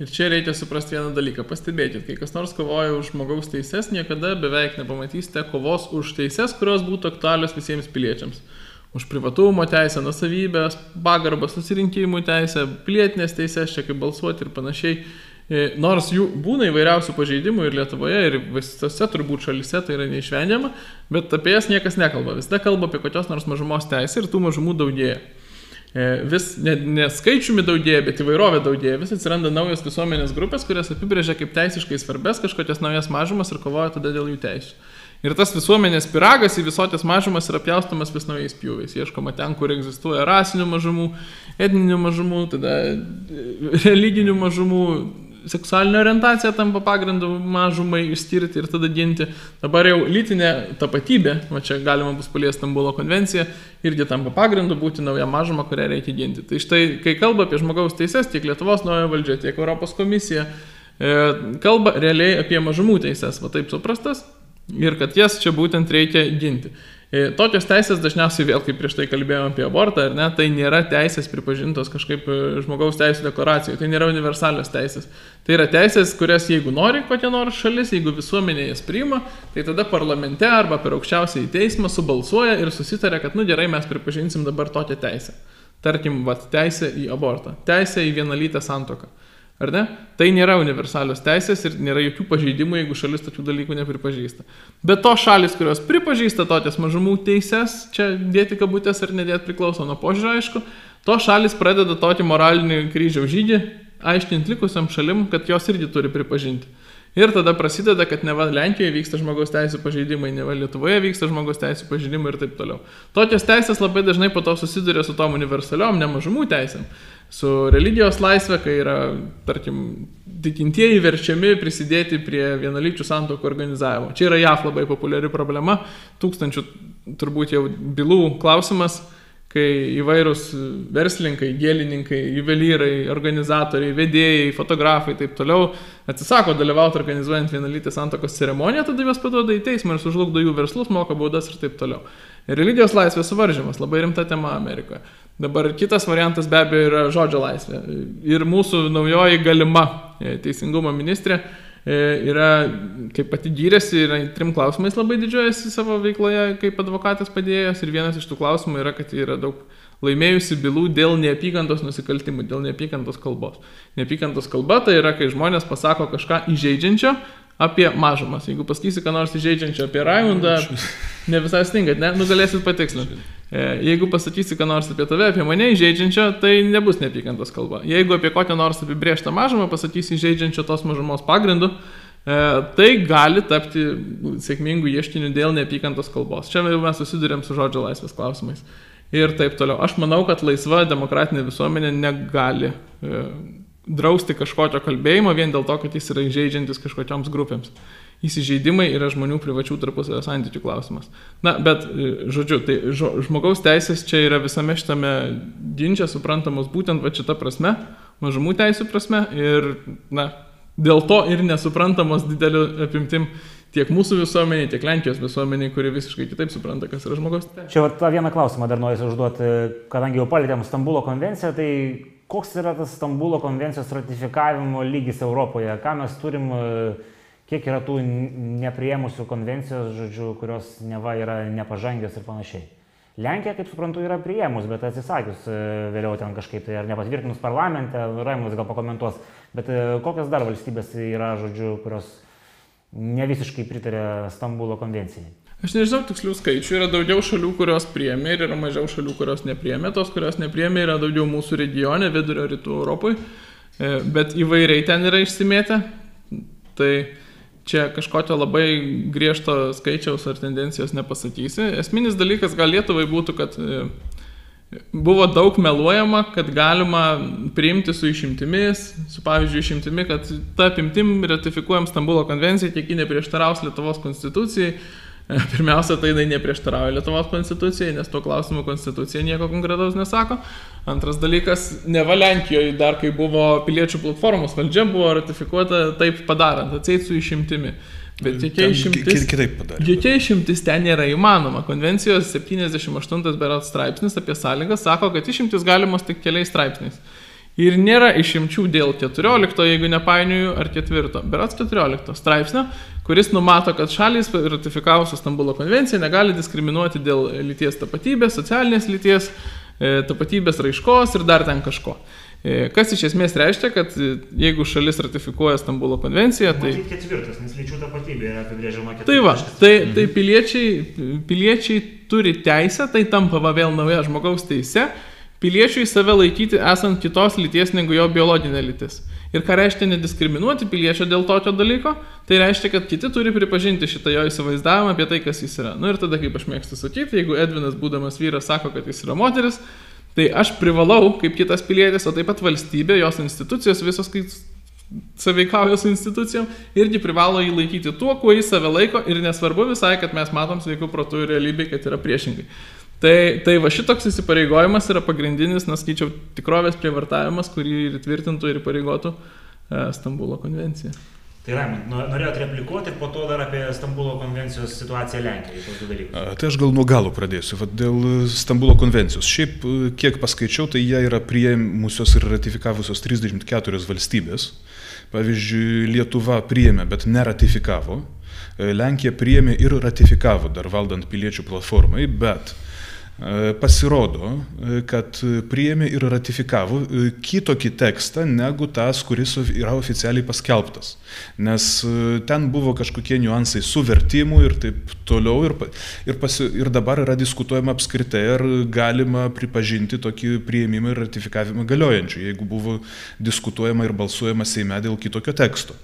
Ir čia reikia suprasti vieną dalyką. Pastebėkit, kai kas nors kovoja už žmogaus teises, niekada beveik nepamatysite kovos už teises, kurios būtų aktualios visiems piliečiams. Už privatumo teisę, nusavybės, pagarbą susirinkimų teisę, pilietinės teisės, čia kaip balsuoti ir panašiai. E, Nors jų būna įvairiausių pažeidimų ir Lietuvoje, ir visose turbūt šalise tai yra neišvengiama, bet apie jas niekas nekalba. Visada kalba apie kokios nors mažumos teisę ir tų mažumų daugėja. E, Vis ne, ne skaičiumi daugėja, bet įvairovė daugėja. Vis atsiranda naujos visuomenės grupės, kurias apibrėžia kaip teisiškai svarbės kažkokias naujas mažumas ir kovoja tada dėl jų teisų. Ir tas visuomenės piragas į visokias mažumas yra pjaustamas vis naujais pjūviais. Ieškoma ten, kur egzistuoja rasinių mažumų, etninių mažumų, tada e, religinių mažumų, seksualinė orientacija tampa pagrindu mažumai išskirti ir tada ginti. Dabar jau lytinė tapatybė, va čia galima bus paliesti Stambulo konvenciją, irgi tampa pagrindu būti nauja mažuma, kurią reikia ginti. Tai štai, kai kalba apie žmogaus teises, tiek Lietuvos nauja valdžia, tiek Europos komisija, e, kalba realiai apie mažumų teises, va taip suprastas, ir kad jas čia būtent reikia ginti. E, Tokios teisės dažniausiai vėl, kaip prieš tai kalbėjome apie abortą, ne, tai nėra teisės pripažintos kažkaip e, žmogaus teisų deklaracijoje, tai nėra universalios teisės. Tai yra teisės, kurias jeigu nori kokia nors šalis, jeigu visuomenė jas priima, tai tada parlamente arba per aukščiausiai teismą subalsuoja ir susitarė, kad nu gerai, mes pripažinsim dabar tokią teisę. Tarkim, vat, teisė į abortą, teisė į vienalytę santoką. Ar ne? Tai nėra universalios teisės ir nėra jokių pažeidimų, jeigu šalis tokių dalykų nepripažįsta. Bet to šalis, kurios pripažįsta tokias mažumų teises, čia dėti kabutės ar nedėti priklauso nuo požiūrio, aišku, to šalis pradeda tokį moralinį kryžiaus žygį, aiškinti likusiam šalim, kad jos irgi turi pripažinti. Ir tada prasideda, kad ne va Lenkijoje vyksta žmogaus teisų pažeidimai, ne va Lietuvoje vyksta žmogaus teisų pažeidimai ir taip toliau. Tokios teisės labai dažnai po to susiduria su tom universaliom, nemažumų teisėm. Su religijos laisvė, kai yra, tarkim, tikintieji verčiami prisidėti prie vienalyčių santokų organizavimo. Čia yra JAF labai populiari problema, tūkstančių turbūt jau bylų klausimas kai įvairūs verslininkai, gėlininkai, juvelyrai, organizatoriai, vedėjai, fotografai ir taip toliau atsisako dalyvauti organizuojant vienalytės santokos ceremoniją, tada juos paduoda į teismą ir sužlugdo jų verslus, moka baudas ir taip toliau. Religijos laisvės suvaržymas, labai rimta tema Amerikoje. Dabar kitas variantas be abejo yra žodžio laisvė. Ir mūsų naujoji galima e, teisingumo ministrė yra, kaip pati gyrėsi, yra trim klausimais labai didžiuojasi savo veikloje kaip advokatas padėjęs ir vienas iš tų klausimų yra, kad yra daug laimėjusi bylų dėl neapykantos nusikaltimų, dėl neapykantos kalbos. Neapykantos kalba tai yra, kai žmonės pasako kažką įžeidžiančio apie mažumas. Jeigu pasakysi, ką nors įžeidžiančio apie Raimundą, ne visai stingat, ne, nu galėsit patikslinti. E, Jeigu pasakysi, ką nors apie tave, apie mane įžeidžiančio, tai nebus neapykantos kalba. Jeigu apie kokią nors apibrieštą mažumą pasakysi įžeidžiančio tos mažumos pagrindu, e, tai gali tapti sėkmingų ieškinių dėl neapykantos kalbos. Čia mes susidurėm su žodžio laisvės klausimais. Ir taip toliau. Aš manau, kad laisva demokratinė visuomenė negali e, drausti kažkokio kalbėjimo vien dėl to, kad jis yra įžeidžiantis kažkokioms grupėms. Įsižeidimai yra žmonių privačių tarpusavio santykių klausimas. Na, bet, e, žodžiu, tai žmogaus teisės čia yra visame šitame ginčia suprantamos būtent va šita prasme, mažumų teisų prasme ir, na, dėl to ir nesuprantamos dideliu apimtim tiek mūsų visuomeniai, tiek Lenkijos visuomeniai, kuri visiškai kitaip supranta, kas yra teisės. Čia vat tą vieną klausimą dar noriu užduoti, kadangi jau palėtėm Stambulo konvenciją, tai koks yra tas Stambulo konvencijos ratifikavimo lygis Europoje? Ką mes turim, e, kiek yra tų neprieimusių konvencijos, žodžiu, kurios neva yra nepažangios ir panašiai? Lenkija, kaip suprantu, yra prieimus, bet atsisakius e, vėliau ten kažkaip tai ar nepatvirtinus parlamente, Raimondas gal pakomentuos, bet e, kokios dar valstybės yra, žodžiu, kurios ne visiškai pritarė Stambulo konvencijai. Aš nežinau tikslių skaičių, yra daugiau šalių, kurios priemė ir yra mažiau šalių, kurios nepriemė. Tos, kurios nepriemė, yra daugiau mūsų regione, vidurio rytų Europoje, bet įvairiai ten yra išsimėtę. Tai čia kažkokio labai griežto skaičiaus ar tendencijos nepasakysi. Esminis dalykas gal Lietuvai būtų, kad e, buvo daug meluojama, kad galima priimti su išimtimis, su pavyzdžiui išimtimi, kad ta apimtim ratifikuojam Stambulo konvenciją, kiek ji neprieštaraus Lietuvos konstitucijai <laughs> Pirmiausia, tai jinai neprieštarauja Lietuvos konstitucijai, nes tuo klausimu konstitucija nieko konkretaus nesako. Antras dalykas, ne Valenkijoje dar kai buvo piliečių platformos valdžia buvo ratifikuota taip padarant, atseit su išimtimi. Bet jokia išimtis, jokia išimtis ten nėra įmanoma. Konvencijos 78 berat straipsnis apie sąlygas sako, kad išimtis galimos tik keliais straipsniais. Ir nėra išimčių dėl 14, jeigu nepainioju, ar 4, berats 14 straipsnio, kuris numato, kad šalys ratifikavusios Stambulo konvenciją negali diskriminuoti dėl lyties tapatybės, socialinės lyties, e, tapatybės raiškos ir dar ten kažko. E, kas iš esmės reiškia, kad e, jeigu šalis ratifikuoja Stambulo konvenciją, tai... Matyt ketvirtas, nes lyčių tapatybė yra apibrėžiama ketvirtas. Tai va, tai, tai piliečiai, piliečiai turi teisę, tai tampa va vėl nauja žmogaus teise, piliečiui save laikyti esant kitos lyties negu jo biologinė lytis. Ir ką reiškia nediskriminuoti piliečio dėl tokio dalyko, tai reiškia, kad kiti turi pripažinti šitą jo įsivaizdavimą apie tai, kas jis yra. Na nu, ir tada, kaip aš mėgstu sakyti, jeigu Edvinas būdamas vyras sako, kad jis yra moteris, tai aš privalau, kaip kitas pilietis, o taip pat valstybė, jos institucijos, visos kaip saveikauja su institucijom, irgi privalo jį laikyti tuo, kuo jis save laiko ir nesvarbu visai, kad mes matom sveikų protų realybėje, kad yra priešingai. Tai, tai va šitoks įsipareigojimas yra pagrindinis, naskaičiau, tikrovės prievartavimas, kurį ir tvirtintų ir pareigotų e, Stambulo konvencija. Tai Raimond, norėjot replikuoti ir po to dar apie Stambulo konvencijos situaciją Lenkijoje. Tai aš gal nuo galo pradėsiu. Vat dėl Stambulo konvencijos. Šiaip, e, kiek paskaičiau, tai jie yra prieimusios ir ratifikavusios 34 valstybės. Pavyzdžiui, Lietuva priėmė, bet neratifikavo. E, Lenkija priėmė ir ratifikavo dar valdant piliečių platformai, bet uh, E, pasirodo, e, kad priėmė ir ratifikavo e, kitokį tekstą negu tas, kuris yra oficialiai paskelbtas. Nes ten buvo kažkokie niuansai su vertimu ir taip toliau. Ir, ir, pasi, ir dabar yra diskutuojama apskritai, ar galima pripažinti tokį prieimimą ir ratifikavimą galiojančiu, jeigu buvo diskutuojama ir balsuojama Seime dėl kitokio teksto.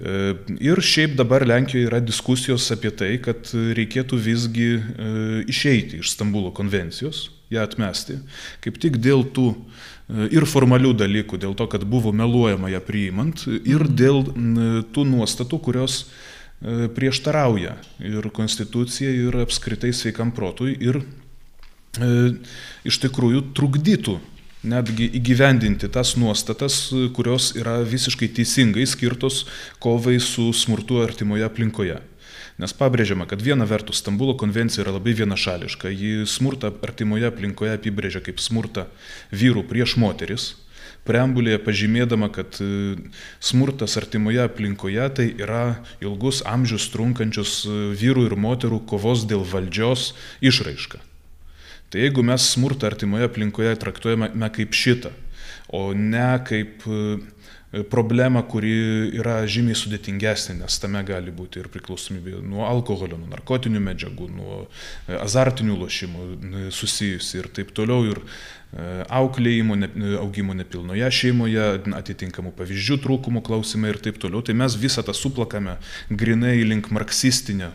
E, ir šiaip dabar Lenkijoje yra diskusijos apie tai, kad reikėtų visgi e, išeiti iš Stambulo konvencijos, ją atmesti, kaip tik dėl tų e, ir formalių dalykų, dėl to, kad buvo meluojama ją priimant, ir dėl tų nuostatų, kurios prieštarauja ir konstitucija, ir apskritai sveikam protui, ir e, iš tikrųjų trukdytų netgi įgyvendinti tas nuostatas, kurios yra visiškai teisingai skirtos kovai su smurtu artimoje aplinkoje. Nes pabrėžiama, kad viena vertus Stambulo konvencija yra labai vienašališka, ji smurtą artimoje aplinkoje apibrėžia kaip smurtą vyrų prieš moteris, preambulėje pažymėdama, kad e, smurtas artimoje aplinkoje tai yra ilgus amžius trunkančius e, vyrų ir moterų kovos dėl valdžios išraiška. Tai jeigu mes smurtą artimoje aplinkoje traktuojame kaip šitą, o ne kaip e, problemą, kuri yra žymiai sudėtingesnė, nes tame gali būti ir priklausomybė nuo alkoholio, nuo narkotinių medžiagų, nuo e, azartinių lošimų susijusi ir taip toliau. Ir e, auklėjimo, augimo nepilnoje šeimoje, atitinkamų pavyzdžių trūkumų klausimai ir taip toliau, tai mes visą tą suplakame grinai link marksistinio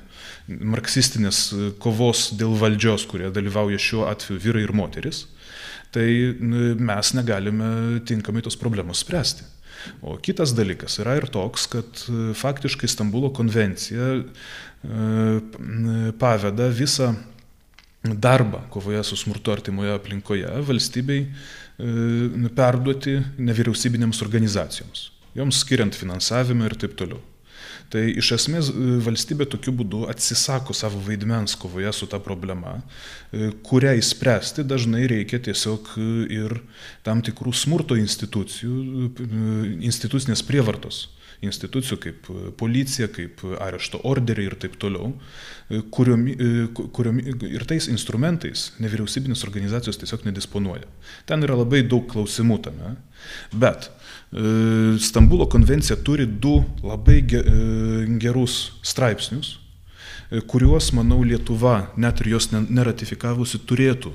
marksistinės e, kovos dėl valdžios, kurie dalyvauja šiuo atveju vyrai ir moteris, tai mes negalime tinkamai tos problemos spręsti. O kitas dalykas yra ir toks, kad e, faktiškai Stambulo konvencija e, paveda visą darbą kovoje su smurtu artimoje aplinkoje valstybei perduoti nevyriausybinėms organizacijoms, joms skiriant finansavimą ir taip toliau. Tai iš esmės e, valstybė tokiu būdu atsisako savo vaidmens kovoje su ta problema, e, kurią įspręsti dažnai reikia tiesiog e, ir tam tikrų smurto institucijų, institucinės prievartos institucijų kaip policija, kaip arešto orderiai ir taip toliau, kuriomi, kuriomi, ir tais instrumentais nevyriausybinės organizacijos tiesiog nedisponuoja. Ten yra labai daug klausimų tame, bet Stambulo konvencija turi du labai e, gerus straipsnius, e, kuriuos, manau, Lietuva, net ir jos neratifikavusi, turėtų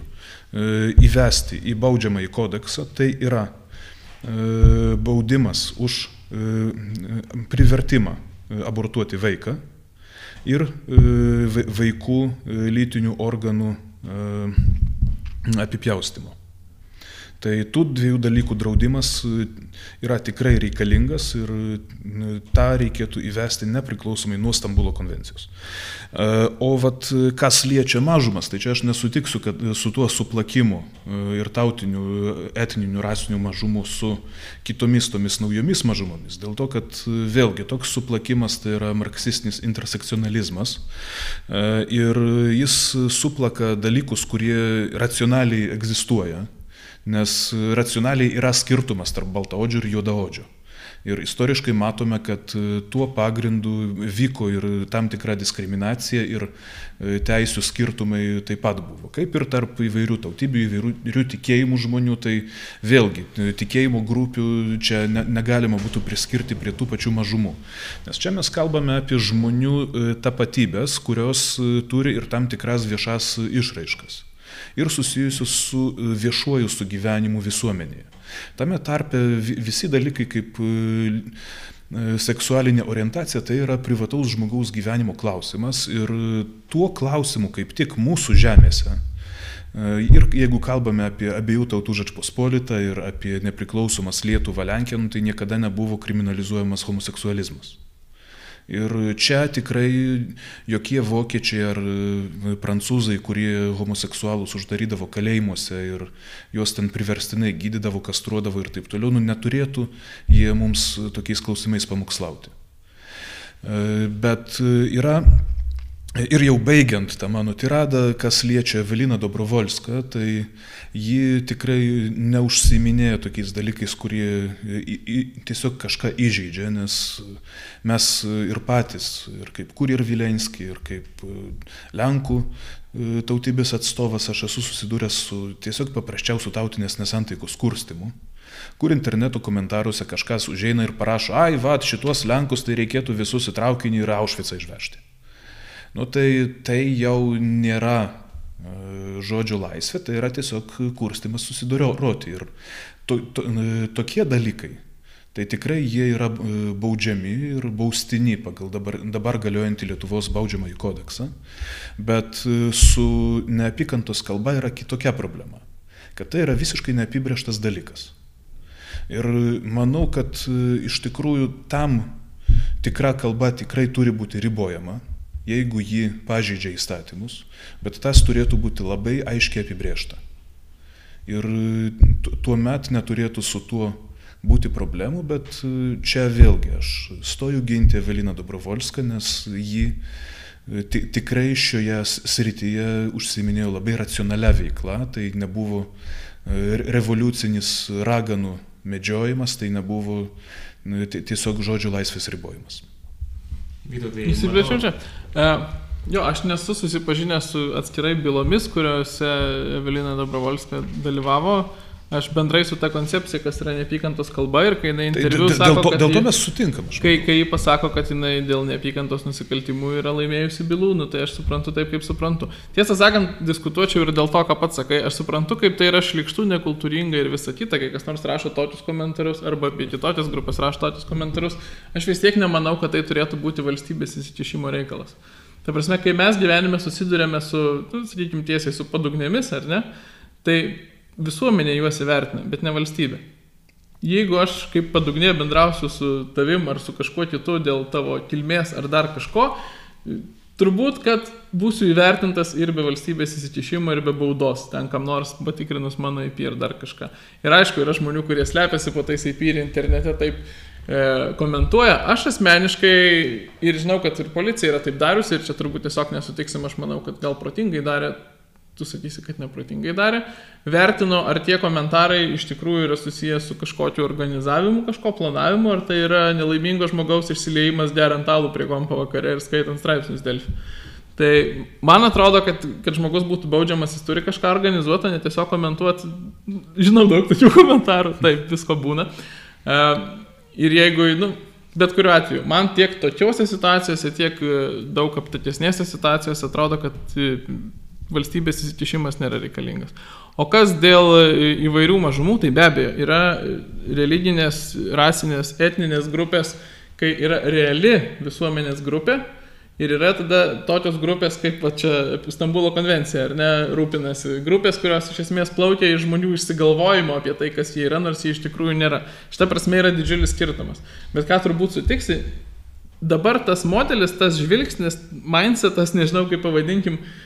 įvesti į baudžiamąjį kodeksą. Tai yra baudimas už privertimą abortuoti vaiką ir vaikų lytinių organų apipjaustimo. Tai tų dviejų dalykų draudimas e, yra tikrai reikalingas ir e, tą reikėtų įvesti nepriklausomai nuo Stambulo konvencijos. E, o vat, kas liečia mažumas, tai čia aš nesutiksiu kad, su tuo suplakimu ir tautiniu, etniniu, rasiniu mažumu su kitomis tomis naujomis mažumomis. Dėl to, kad vėlgi toks suplakimas tai yra marksistinis intersekcionalizmas ir jis suplaka dalykus, kurie racionaliai egzistuoja nes racionaliai yra skirtumas tarp baltaodžio ir juodaodžio. Ir istoriškai matome, kad e, tuo pagrindu vyko ir tam tikra diskriminacija ir e, teisų skirtumai taip pat buvo. Kaip ir tarp įvairių tautybių, įvairių tikėjimų žmonių, tai vėlgi e, tikėjimo grupių čia ne, negalima būtų priskirti prie tų pačių mažumų. Nes čia mes kalbame apie žmonių tapatybės, kurios turi ir tam tikras viešas išraiškas ir susijusius su e, viešuoju sugyvenimu visuomenėje. Tame tarpe visi dalykai kaip e, e, seksualinė orientacija tai yra privataus žmogaus gyvenimo klausimas ir tuo klausimu kaip tik mūsų žemėse. Ir jeigu kalbame apie abiejų tautų žačpospolitą ir apie nepriklausomas Lietuvą Lenkiją, nu, tai niekada nebuvo kriminalizuojamas homoseksualizmas. Ir čia tikrai jokie vokiečiai ar e, prancūzai, kurie homoseksualus uždarydavo kalėjimuose ir juos ten priverstinai gydydavo, kastruodavo ir taip toliau, nu, neturėtų jie mums tokiais klausimais pamokslauti. E, bet yra Ir jau baigiant tą mano tiradą, kas liečia Eveliną Dobrovolską, tai ji tikrai neužsiminėjo tokiais dalykais, kurie į, į, tiesiog kažką įžeidžia, nes mes ir patys, ir kaip Kurir Vilenski, ir kaip e, Lenkų e, tautybės atstovas, aš esu susidūręs su tiesiog paprasčiausiu tautinės nesantaikos kurstimu kur interneto komentaruose kažkas užeina ir parašo, ai, va, šitos Lenkus tai reikėtų visus į traukinį ir Aušvicą išvežti nu, tai, tai jau nėra e, žodžio laisvė, tai yra tiesiog kurstimas susidoroti. Ir to, to, e, tokie dalykai, tai tikrai jie yra e, baudžiami ir baustini pagal dabar, dabar galiojantį Lietuvos baudžiamąjį kodeksą, bet su neapykantos kalba yra kitokia problema, kad tai yra visiškai neapibrieštas dalykas. Ir manau, kad iš tikrųjų tam tikra kalba tikrai turi būti ribojama, jeigu ji pažeidžia įstatymus, bet tas turėtų būti labai aiškiai apibriešta. Ir tuo met neturėtų su tuo būti problemų, bet e, čia vėlgi aš stoju ginti Eveliną Dobrovolską, nes ji e, tikrai šioje srityje užsiminėjo labai racionalią veiklą, tai nebuvo e, revoliucinis raganų medžiojimas, tai nebuvo tiesiog žodžio laisvės ribojimas. Vytautai. Įsiplėčiau čia. Uh, jo, aš nesu susipažinęs su atskirai bylomis, kuriuose Evelina Dobrovolska dalyvavo. Aš bendrai su ta koncepcija, kas yra neapykantos kalba ir kai jinai tai interviu tai, sako, dėl to, dėl to mes sutinkam. Kai, kai ji pasako, kad jinai dėl neapykantos nusikaltimų yra laimėjusi bylų, nu, tai aš suprantu taip, kaip suprantu. Tiesą sakant, diskutuočiau ir dėl to, ką pats sakai. Aš suprantu, kaip tai yra šlikštų, nekultūringa ir visa kita, kai kas nors rašo tokius komentarus arba apie kitokias grupės rašo tokius komentarus. Aš vis tiek nemanau, kad tai turėtų būti valstybės įsikišimo reikalas. Ta prasme, kai mes gyvenime susidurėme su, nu, sakykime, tiesiai su padugnėmis, ar ne, tai visuomenė juos įvertina, bet ne valstybė. Jeigu aš kaip padugnė bendrausiu su tavim ar su kažkuo kitu dėl tavo kilmės ar dar kažko, turbūt, kad būsiu įvertintas ir be valstybės įsikišimo, ir be baudos, ten kam nors patikrinus mano IP ir dar kažką. Ir aišku, yra žmonių, kurie slepiasi po tais IP ir internete taip e, komentuoja. Aš asmeniškai ir žinau, kad ir policija yra taip dariusi ir čia turbūt tiesiog nesutiksim, aš manau, kad gal protingai darė tu sakysi, kad neprotingai darė, vertino, ar tie komentarai iš tikrųjų yra susijęs su kažkokiu organizavimu, kažko planavimu, ar tai yra nelaimingo žmogaus išsileimas derant alų prie kompo vakare ir skaitant straipsnius Delfi. Tai man atrodo, kad, kad žmogus būtų baudžiamas, jis turi kažką organizuoti, ne tiesiog komentuoti. Žinau daug tokių <laughs> komentarų, taip, visko būna. E, ir jeigu, nu, bet kuriuo atveju, man tiek tokiuose situacijose, tiek daug aptatesnėse situacijose atrodo, kad valstybės įsikišimas nėra reikalingas. O kas dėl įvairių mažumų, tai be abejo yra religinės, rasinės, etninės grupės, kai yra reali visuomenės grupė, Ir yra tada tokios grupės, kaip čia Stambulo konvencija, ar ne, rūpinasi. Grupės, kurios iš esmės plaukia iš žmonių išsigalvojimo apie tai, kas jie yra, nors jie iš tikrųjų nėra. Šitą prasme yra didžiulis skirtumas. Bet ką turbūt sutiksi, dabar tas modelis, tas žvilgsnis, mindsetas, nežinau kaip pavadinkim, e,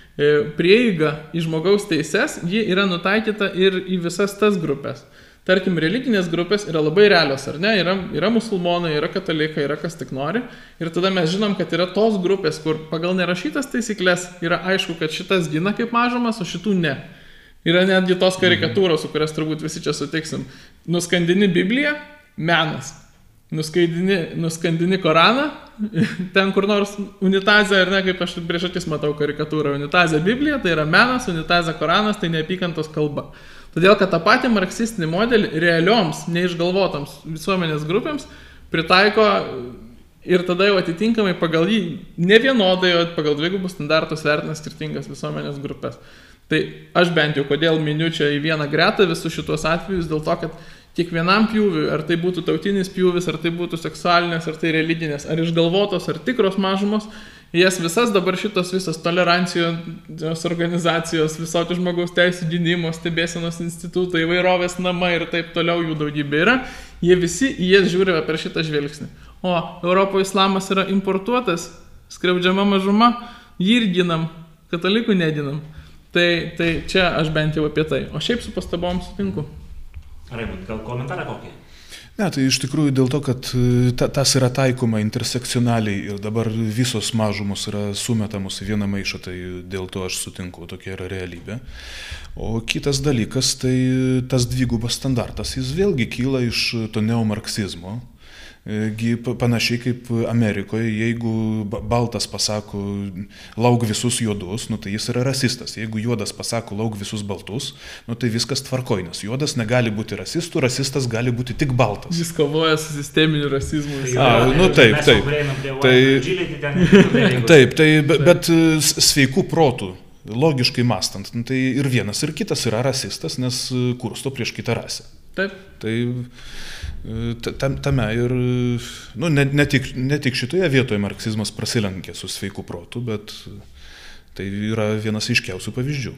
prieiga į žmogaus teises, ji yra nutaikyta ir į visas tas grupės tarkim, religinės grupės yra labai realios, ar ne? Yra, yra musulmonai, yra katalikai, yra kas tik nori. Ir tada mes žinom, kad yra tos grupės, kur pagal nerašytas taisyklės yra aišku, kad šitas gina kaip mažumas, o šitų ne. Yra netgi tos karikatūros, su kurias turbūt visi čia sutiksim. Nuskandini Bibliją - menas. Nuskandini Koraną, <laughs> ten kur nors unitazė, ar ne, kaip aš prieš akis matau karikatūrą, unitazė Biblija, tai yra menas, unitazė Koranas, tai neapykantos kalba. Todėl, kad tą patį marksistinį modelį realioms, neišgalvotoms visuomenės grupėms pritaiko ir tada jau atitinkamai pagal jį ne vienodai, o pagal dvigubus standartus vertina skirtingas visuomenės grupės. Tai aš bent jau kodėl miniu čia į vieną gretą visus šitos atvejus, dėl to, kad kiekvienam pjūviui, ar tai būtų tautinis pjūvis, ar tai būtų seksualinės, ar tai religinės, ar išgalvotos, ar tikros mažumos, jas visas dabar šitos visos tolerancijos organizacijos, visokių žmogaus teisų gynimo, stebėsenos institutai, įvairovės namai ir taip toliau jų daugybė yra, jie visi į jas žiūri per šitą žvilgsnį. O Europoje islamas yra importuotas, skriaudžiama mažuma, jį ir ginam, katalikų nedinam. Tai, tai čia aš bent jau apie tai. O šiaip su pastabom sutinku. Raimond, gal komentarą kokį? Ne, tai iš tikrųjų dėl to, kad e, ta, tas yra taikoma intersekcionaliai ir dabar visos mažumos yra sumetamos į vieną maišą, tai dėl to aš sutinku, tokia yra realybė. O kitas dalykas, tai tas dvigubas standartas, jis vėlgi kyla iš to neomarksizmo, panašiai kaip Amerikoje, jeigu baltas pasako lauk visus juodus, nu, tai jis yra rasistas. Jeigu juodas pasako lauk visus baltus, nu, tai viskas tvarkoj, nes juodas negali būti rasistų, rasistas gali būti tik baltas. Jis kovoja su sisteminiu rasizmu. A, nu taip, taip. Tai, taip, tai, bet, sveikų protų logiškai mastant, nu, tai ir vienas, ir kitas yra rasistas, nes kursto prieš kitą rasę. Taip. Tai tame ir, nu, ne, ne, tik, ne tik šitoje vietoje marksizmas prasilenkė su sveiku protu, bet tai yra vienas iškiausių pavyzdžių.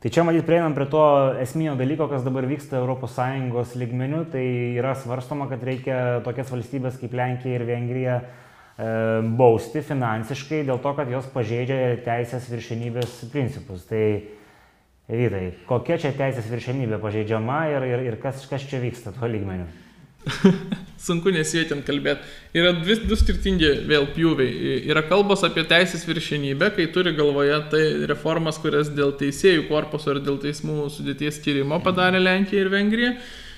Tai čia matyt prieinam prie to esminio dalyko, kas dabar vyksta ES lygmenių, tai yra svarstoma, kad reikia tokias valstybės kaip Lenkija ir Vengrija e, bausti finansiškai dėl to, kad jos pažeidžia teisės viršenybės principus. Tai Vyrai, kokia čia teisės viršenybė pažeidžiama ir, ir, ir kas, kas čia vyksta tuo lygmeniu? <laughs> Sunku nesiekiant kalbėti. Yra dvi, du skirtingi vėl pjūviai. Yra kalbos apie teisės viršenybę, kai turi galvoje tai reformas, kurias dėl teisėjų korpuso ir dėl teismų sudėties skirimo padarė Lenkija ir Vengrija. E,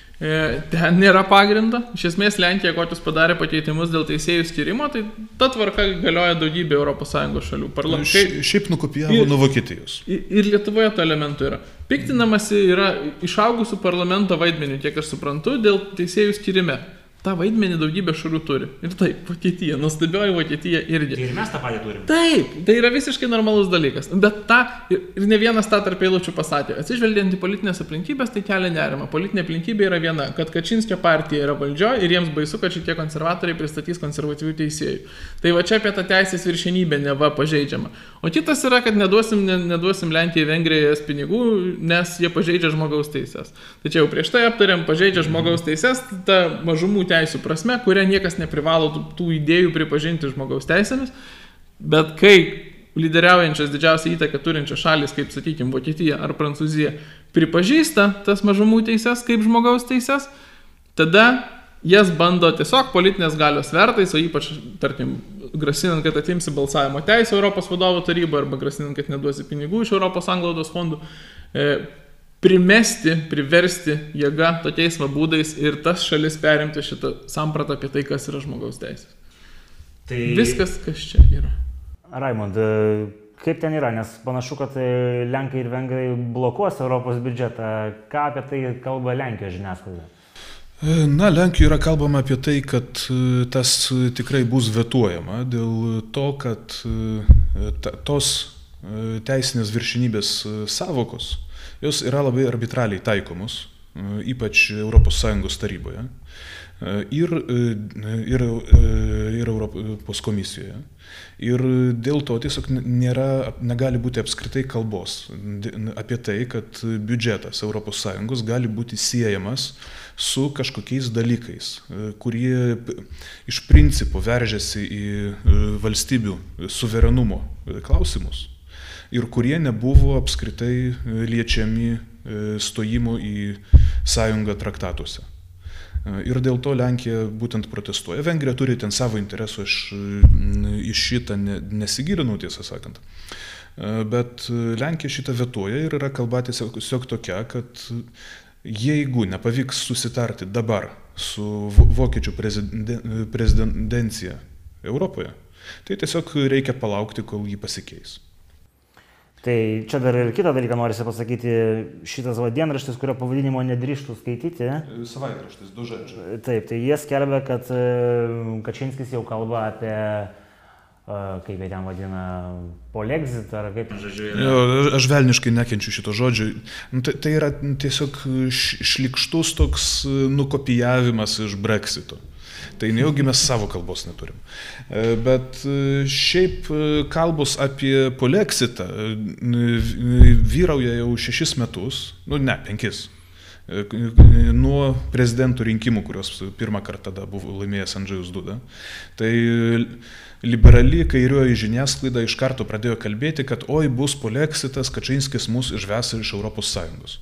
ten nėra pagrindo. Iš esmės Lenkija, kokius padarė pakeitimus dėl teisėjų skirimo, tai ta tvarka galioja daugybė ES šalių. Parlamentai. Šiaip nukopijavo nuo Vokietijos. Ir, ir Lietuvoje to elementų yra. Piktinamasi yra išaugusių parlamento vaidmenių, kiek aš suprantu, dėl teisėjų skirime tą vaidmenį daugybė šalių turi. Ir taip, Vokietija, nuostabioji Vokietija irgi. Ir mes tą patį turime. Taip, tai yra visiškai normalus dalykas. Bet tą, ir, ne vienas tą tarp eilučių pasakė, atsižvelgiant į politinės aplinkybės, tai kelia nerima. Politinė aplinkybė yra viena, kad Kačinskio partija yra valdžioje ir jiems baisu, kad šitie konservatoriai pristatys konservatyvių teisėjų. Tai va čia apie tą teisės viršenybę neva pažeidžiama. O kitas yra, kad neduosim, ne, neduosim Lenkijai Vengrijai pinigų, nes jie pažeidžia žmogaus teisės. Tai čia jau prieš tai aptarėm, pažeidžia žmogaus teisės, ta mažumų teisų prasme, kuria niekas neprivalo tų, tų idėjų pripažinti žmogaus teisėmis, bet kai lyderiaujančias didžiausią įtaką turinčios šalis, kaip sakykime Vokietija ar Prancūzija, pripažįsta tas mažumų teises kaip žmogaus teises, tada jas bando tiesiog politinės galios vertais, o ypač, tarkim, grasinant, kad atimsi balsavimo teisę Europos vadovų taryboje arba grasinant, kad neduosi pinigų iš Europos anglaudos fondų, e, primesti, priversti jėga tokiais va būdais ir tas šalis perimti šitą sampratą apie tai, kas yra žmogaus teisės. Tai viskas, kas čia yra. Raimond, kaip ten yra, nes panašu, kad Lenkai ir Vengrai blokuos Europos biudžetą. Ką apie tai kalba Lenkijos žiniasklaida? Na, Lenkijoje yra kalbama apie tai, kad tas tikrai bus vetuojama dėl to, kad tos teisinės viršinybės savokos, jos yra labai arbitraliai taikomos, ypač ES taryboje ir, ir, ir Europos komisijoje. Ir dėl to tiesiog nėra, negali būti apskritai kalbos apie tai, kad biudžetas ES gali būti siejamas su kažkokiais dalykais, kurie iš principo veržiasi į valstybių suverenumo klausimus ir kurie nebuvo apskritai liečiami stojimo į sąjungą traktatuose. Ir dėl to Lenkija būtent protestuoja. Vengrija turi ten savo interesų, aš iš šitą nesigilinau tiesą sakant. Bet Lenkija šitą vetuoja ir yra kalba tiesiog tokia, kad jeigu nepavyks susitarti dabar su vokiečių prezidencija Europoje, tai tiesiog reikia palaukti, kol jį pasikeis. Tai čia dar ir kitą dalyką norisi pasakyti, šitas va dienraštis, kurio pavadinimo nedrįštų skaityti. Savaitraštis, du žodžiai. Taip, tai jie skelbia, kad e, Kačinskis jau kalba apie, e, kaip jie ten vadina, polexit ar kaip. Žodžiu, jo, aš velniškai nekenčiu šito žodžio. Nu, tai, tai yra tiesiog šlikštus toks nukopijavimas iš breksito. Tai nejaugi mes savo kalbos neturim. E, bet e, šiaip e, kalbos apie poleksitą vyrauja jau šešis metus, nu ne, penkis nuo prezidentų rinkimų, kurios pirmą kartą tada buvo laimėjęs Andžėjus Duda. Tai liberali kairioji žiniasklaida iš karto pradėjo kalbėti, kad oi bus poleksitas, Kačinskis mus išves iš ES.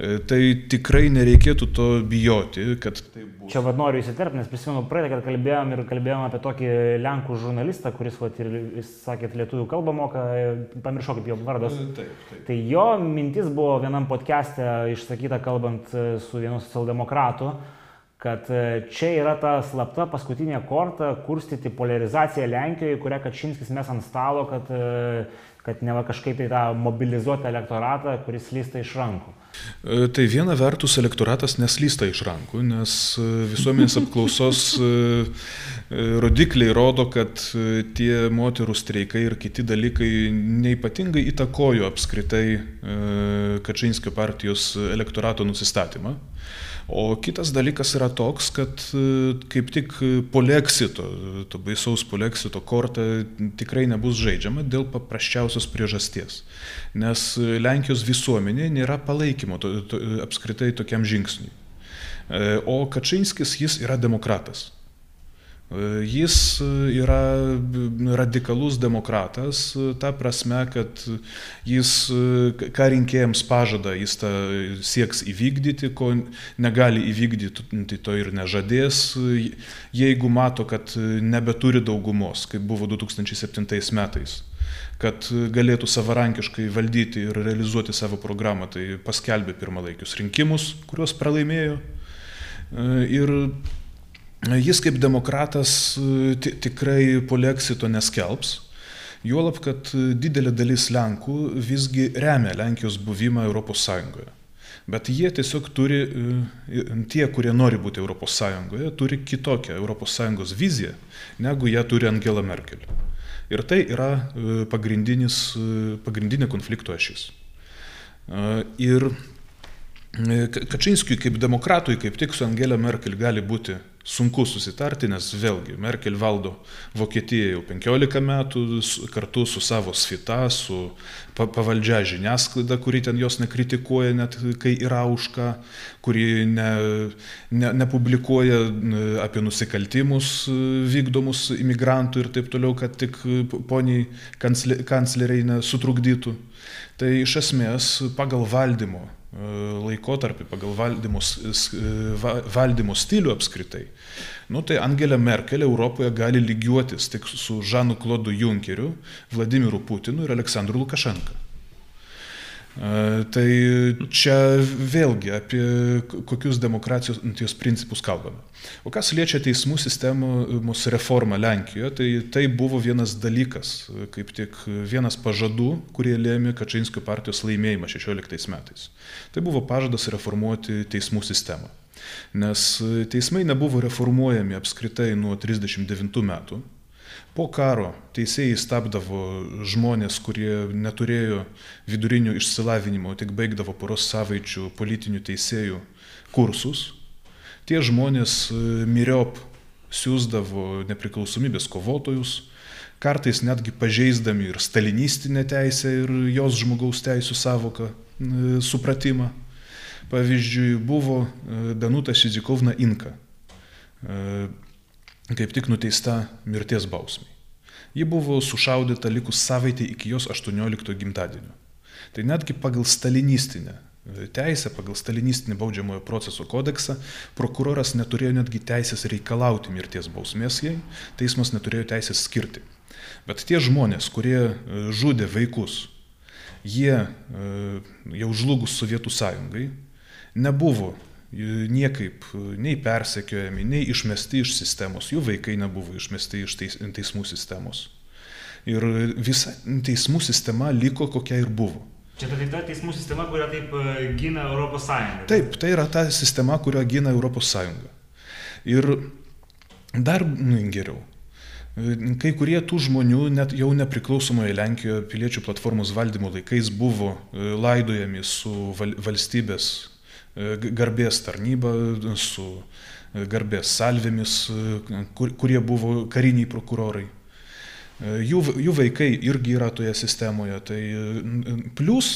E, tai tikrai nereikėtų to bijoti, kad tai bus. Čia vad noriu įsiterpti, nes prisimenu praeitą, kad kalbėjom ir kalbėjom apie tokį Lenkų žurnalistą, kuris, vat, ir jis sakė, lietuvių kalbą moka, pamiršau kaip jo vardas. E, taip, taip. Tai jo mintis buvo vienam podcast'e išsakyta kalbant e, su vienu socialdemokratu kad e, čia yra ta slapta paskutinė korta kurstyti polarizaciją Lenkijoje, kurią Kačinskis mes ant stalo, kad, e, kad ne va kažkaip tai tą mobilizuoti elektoratą, kuris lysta iš rankų. E, tai viena vertus elektoratas neslysta iš rankų, nes visuomenės apklausos rodikliai rodo, kad tie moterų streikai ir kiti dalykai neipatingai įtakojo apskritai Kačinskio partijos elektorato nusistatymą. O kitas dalykas yra toks, kad e, kaip tik poleksito, to baisaus poleksito korta tikrai nebus žaidžiama dėl paprasčiausios priežasties. Nes Lenkijos visuomenė nėra palaikymo to, to, apskritai tokiam žingsniui. E, o Kačinskis jis yra demokratas. Jis yra radikalus demokratas, ta prasme, kad jis, ką rinkėjams pažada, jis tą sieks įvykdyti, ko negali įvykdyti, tai to ir nežadės, jeigu mato, kad nebeturi daugumos, kaip buvo 2007 metais kad galėtų savarankiškai valdyti ir realizuoti savo programą, tai paskelbė pirmalaikius rinkimus, kuriuos pralaimėjo. Ir Jis kaip demokratas e, tikrai poleksito neskelbs. Juolab, kad didelė dalis Lenkų visgi remia Lenkijos buvimą ES. Bet jie tiesiog turi, e, tie, kurie nori būti ES, turi kitokią ES viziją, negu ją turi Angela Merkel. Ir tai yra e, pagrindinė konflikto ašis. Ir Kačinskiui kaip demokratui, kaip tik su Angela Merkel gali būti sunku susitarti, nes vėlgi Merkel valdo Vokietiją jau 15 metų kartu su savo svita, su pavaldžia žiniasklaida, kuri ten jos nekritikuoja, net kai yra už ką, kuri ne, ne, nepublikuoja apie nusikaltimus vykdomus imigrantų ir taip toliau, kad tik poniai kancleriai nesutrukdytų. Tai iš esmės pagal valdymo laikotarpį, pagal valdymo, valdymo stilių apskritai, nu, tai Angela Merkel Europoje gali lygiuotis tik su Žanu Klodu Junkeriu, Vladimiru Putinu ir Aleksandru Lukašenka. Tai čia vėlgi apie kokius demokratijos principus kalbame. O kas liečia teismų sistemos reformą Lenkijoje, tai tai buvo vienas dalykas, kaip tik vienas pažadų, kurie lėmė Kačinskio partijos laimėjimą 16 metais. Tai buvo pažadas reformuoti teismų sistemą. Nes teismai nebuvo reformuojami apskritai nuo 39 metų Po karo teisėjai stabdavo žmonės, kurie neturėjo vidurinių išsilavinimo, tik baigdavo poros savaičių politinių teisėjų kursus. Tie žmonės e, miriop siūsdavo nepriklausomybės kovotojus, kartais netgi pažeisdami ir stalinistinę teisę, ir jos žmogaus teisų savoką, e, supratimą. Pavyzdžiui, buvo e, Danuta Šidzikovna Inka, kaip tik nuteista mirties bausmiai. Ji buvo sušaudyta likus savaitė iki jos 18 gimtadienio. Tai netgi pagal stalinistinę teisę, pagal stalinistinį baudžiamojo proceso kodeksą, prokuroras neturėjo netgi teisės reikalauti mirties bausmės jai, teismas neturėjo teisės skirti. Bet tie žmonės, kurie e, žudė vaikus, jie e, jau žlugus Sovietų sąjungai, nebuvo niekaip nei persekiojami, nei išmesti iš sistemos, jų vaikai nebuvo išmesti iš teismų sistemos. Ir visa teismų sistema liko kokia ir buvo. Čia tai ta teismų sistema, kurią taip gina Europos Sąjunga. Taip, tai yra ta sistema, kurią gina Europos Sąjunga. Ir dar nu, geriau. Kai kurie tų žmonių net jau nepriklausomoje Lenkijoje piliečių platformos valdymo laikais buvo e, laidojami su valstybės e, garbės tarnyba, su e, garbės salvėmis, kur, kurie buvo kariniai prokurorai. Jų, jų vaikai irgi yra toje sistemoje. Tai plus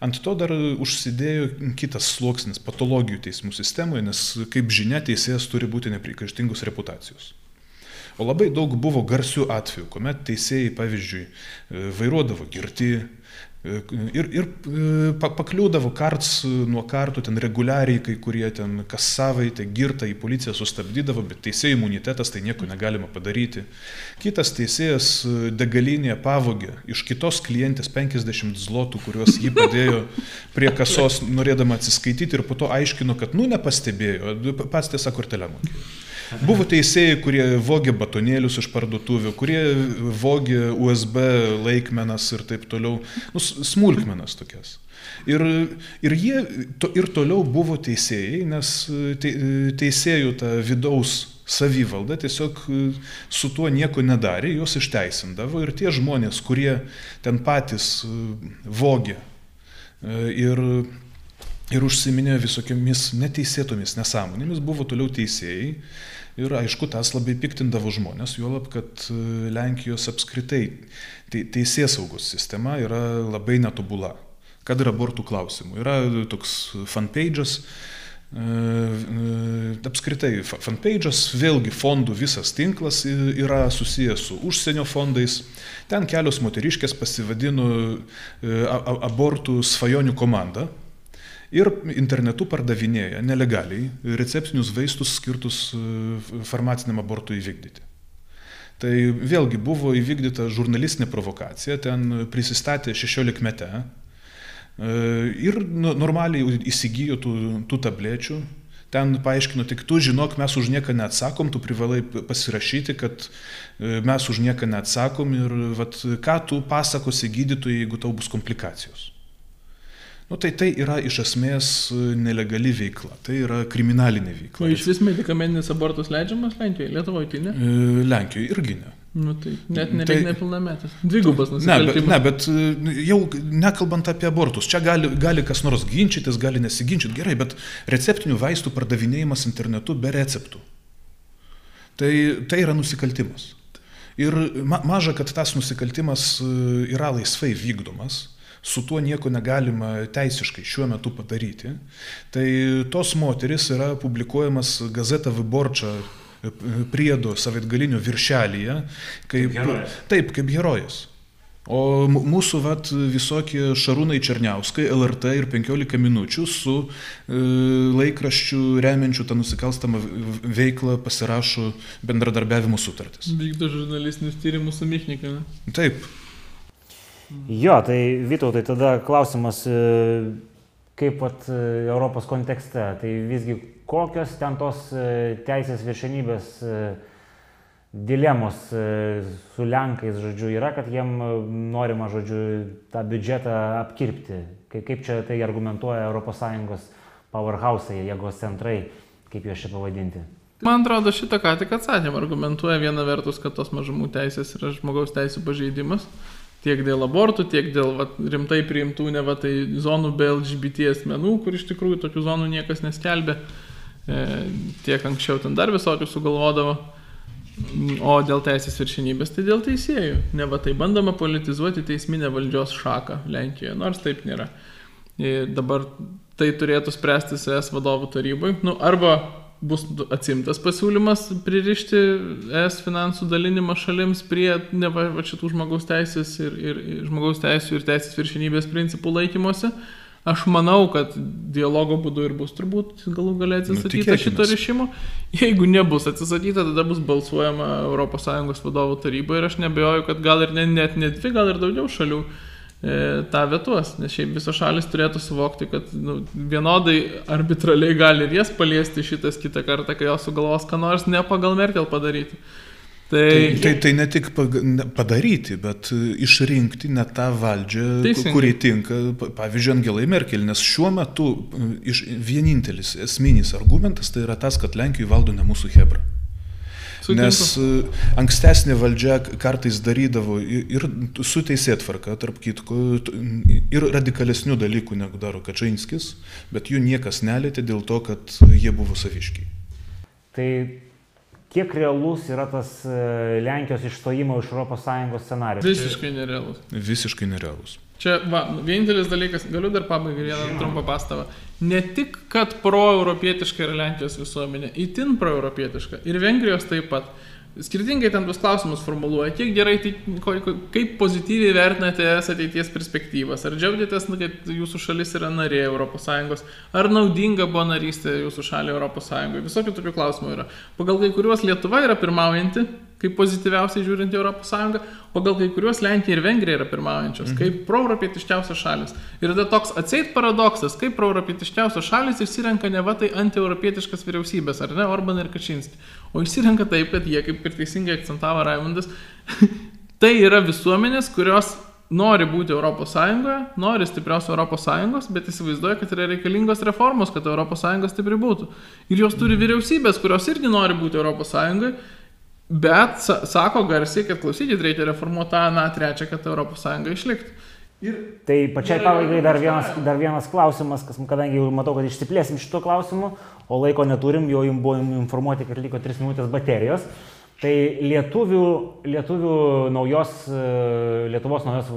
ant to dar užsidėjo kitas sluoksnis patologijų teismų sistemoje, nes kaip žinia teisėjas turi būti neprikaištingos reputacijos. O labai daug buvo garsių atvejų, kuomet teisėjai, pavyzdžiui, e, vairuodavo girti e, ir, ir e, pakliūdavo karts nuo karto, ten reguliariai kai kurie ten kas savaitę girtą į policiją sustabdydavo, bet teisėjų imunitetas tai nieko negalima padaryti. Kitas teisėjas degalinėje pavogė iš kitos klientės 50 zlotų, kuriuos jį padėjo prie kasos, norėdama atsiskaityti ir po to aiškino, kad nu nepastebėjo, pats tiesa kortelę mokėjo. Buvo teisėjai, kurie vogė batonėlius iš parduotuvių, kurie vogė USB laikmenas ir taip toliau, nu, smulkmenas tokias. Ir, ir jie to, ir toliau buvo teisėjai, nes te, teisėjų ta vidaus savivalda tiesiog su tuo nieko nedarė, juos išteisindavo ir tie žmonės, kurie ten patys vogė ir, ir užsiminė visokiamis neteisėtomis nesąmonėmis, buvo toliau teisėjai Ir aišku, tas labai piktindavo žmonės, juolab, kad e, Lenkijos apskritai teisės saugos sistema yra labai netobula, kad ir abortų klausimų. Yra toks fanpage'as, e, e, apskritai fanpage'as, vėlgi fondų visas tinklas yra susijęs su užsienio fondais. Ten kelios moteriškės pasivadino abortų svajonių komanda ir internetu pardavinėja nelegaliai receptinius vaistus skirtus e, farmaciniam abortui įvykdyti. Tai vėlgi buvo įvykdyta žurnalistinė provokacija, ten prisistatė 16 metę e, ir normaliai įsigijo tų, tų tablečių. Ten paaiškino tik, tu žinok, mes už nieką neatsakom, tu privalai pasirašyti, kad e, mes už nieką neatsakom ir vat, ką tu pasakosi gydytojai, jeigu tau bus komplikacijos. Nu, tai tai yra iš esmės e, nelegali veikla, tai yra kriminalinė veikla. O iš vis medikamentinis abortas leidžiamas Lenkijoje, Lietuvoje tai ne? E, Lenkijoje irgi ne. Nu, tai net nereikia tai, nepilnametis. Dvigubas nusikaltimas. Ne, bet, ne, bet e, jau nekalbant apie abortus, čia gali, gali kas nors ginčytis, gali nesiginčyti, gerai, bet receptinių vaistų pardavinėjimas internetu be receptų. Tai, tai yra nusikaltimas. Ir ma, maža, kad tas nusikaltimas yra laisvai vykdomas su tuo nieko negalima teisiškai šiuo metu padaryti. Tai tos moteris yra publikuojamas Gazeta Viborčia e, priedo savaitgalinio viršelyje, kaip, kaip taip, kaip herojas. O mūsų vat, visokie Šarūnai Černiauskai, LRT ir 15 minučių su e, laikraščiu remiančiu tą nusikalstamą veiklą pasirašo bendradarbiavimo sutartis. Vykdo žurnalistinius tyrimus su Michnika. Taip. Jo, tai Vytautai, tada klausimas, e, kaip pat e, Europos kontekste, tai visgi kokios ten tos e, teisės viršenybės dilemos su Lenkais, žodžiu, yra, kad jiem norima, žodžiu, tą biudžetą apkirpti. Kaip čia tai argumentuoja ES powerhouse'ai, jėgos centrai, kaip juos čia pavadinti? Man atrodo, šitą ką tik atsakėm, argumentuoja viena vertus, kad tos mažumų teisės yra žmogaus teisų pažeidimas, tiek dėl abortų, tiek dėl va, rimtai priimtų ne va tai zonų be LGBT asmenų, kur iš tikrųjų tokių zonų niekas neskelbė, e, tiek anksčiau ten dar visokių sugalvodavo. O dėl teisės viršinybės, tai dėl teisėjų. Ne va tai bandoma politizuoti teisminę valdžios šaką Lenkijoje, nors taip nėra. Ir dabar tai turėtų spręsti ES vadovų tarybai. Nu, arba bus atsimtas pasiūlymas pririšti es finansų dalinimą šalims prie ne va, va šitų žmogaus teisės ir, ir, ir žmogaus teisų ir teisės viršinybės principų laikymuose. Aš manau, kad dialogo būdu ir bus turbūt galų galę nu, atsisakyta nu, šito ryšimo. Jeigu nebus atsisakyta, tada bus balsuojama ES vadovų taryba ir aš nebejoju, kad gal ir ne, net ne dvi, gal ir daugiau šalių E, tą vietos, nes šiaip visos šalis turėtų suvokti, kad nu, vienodai arbitraliai gali ir jas paliesti šitas kitą kartą, kai jos sugalvos ką nors ne pagal Merkel padaryti. Tai... Tai, tai, tai ne tik padaryti, bet išrinkti ne tą valdžią, Teisingai. kuri tinka, pavyzdžiui, Angelai Merkel, nes šiuo metu iš, vienintelis esminis argumentas tai yra tas, kad Lenkijoje valdo ne mūsų Hebra. Sutinku. Nes e, ankstesnė valdžia kartais darydavo ir su teisėtvarka, tarp kitko, ir radikalesnių dalykų negu daro Kačinskis, bet jų niekas nelėtė dėl to, kad jie buvo saviškiai. Tai kiek realus yra tas e, Lenkijos išstojimo iš ES scenarius? Visiškai nerealus. Visiškai nerealus. Čia, va, vienintelis dalykas, galiu dar pabaigai vieną trumpą pastabą. Ne tik, kad proeuropietiška yra Lenkijos visuomenė, itin proeuropietiška. Ir Vengrijos taip pat. Skirtingai ten tuos klausimus formuluoja, kiek gerai, tai, kaip pozityviai vertinate es ateities perspektyvas, ar džiaugiatės, nu, kad jūsų šalis yra narė ES, ar naudinga buvo narystė jūsų šaliai ES, visokių tokių klausimų yra. Pagal kai kuriuos Lietuva yra pirmaujanti, kaip pozityviausiai žiūrint į ES, pagal kai kuriuos Lenkija ir Vengrija yra pirmaujančios, mhm. kaip proeuropietiškiausios šalis. Ir tada toks atseit paradoksas, kaip proeuropietiškiausios šalis išsirenka ne va tai antieuropietiškas vyriausybės, ar ne, Orban ir Kačinski, o išsirenka taip, kad jie, kaip ir teisingai akcentavo Raimundas, <laughs> tai yra visuomenės, kurios nori būti ES, nori stiprios ES, bet įsivaizduoja, kad yra reikalingos reformos, kad ES stipri būtų. Ir jos turi vyriausybės, kurios irgi nori būti ES Bet sako garsiai, kad klausykit, reikia reformuoti tą, na, trečią, kad ES išliktų. Ir tai pačiai pabaigai dar vienas, dar vienas klausimas, kas, kadangi jau matau, kad išsiplėsim šito klausimu, o laiko neturim, jau jums buvo informuoti, kad liko 3 minutės baterijos. Tai lietuvių, lietuvių naujos, Lietuvos naujos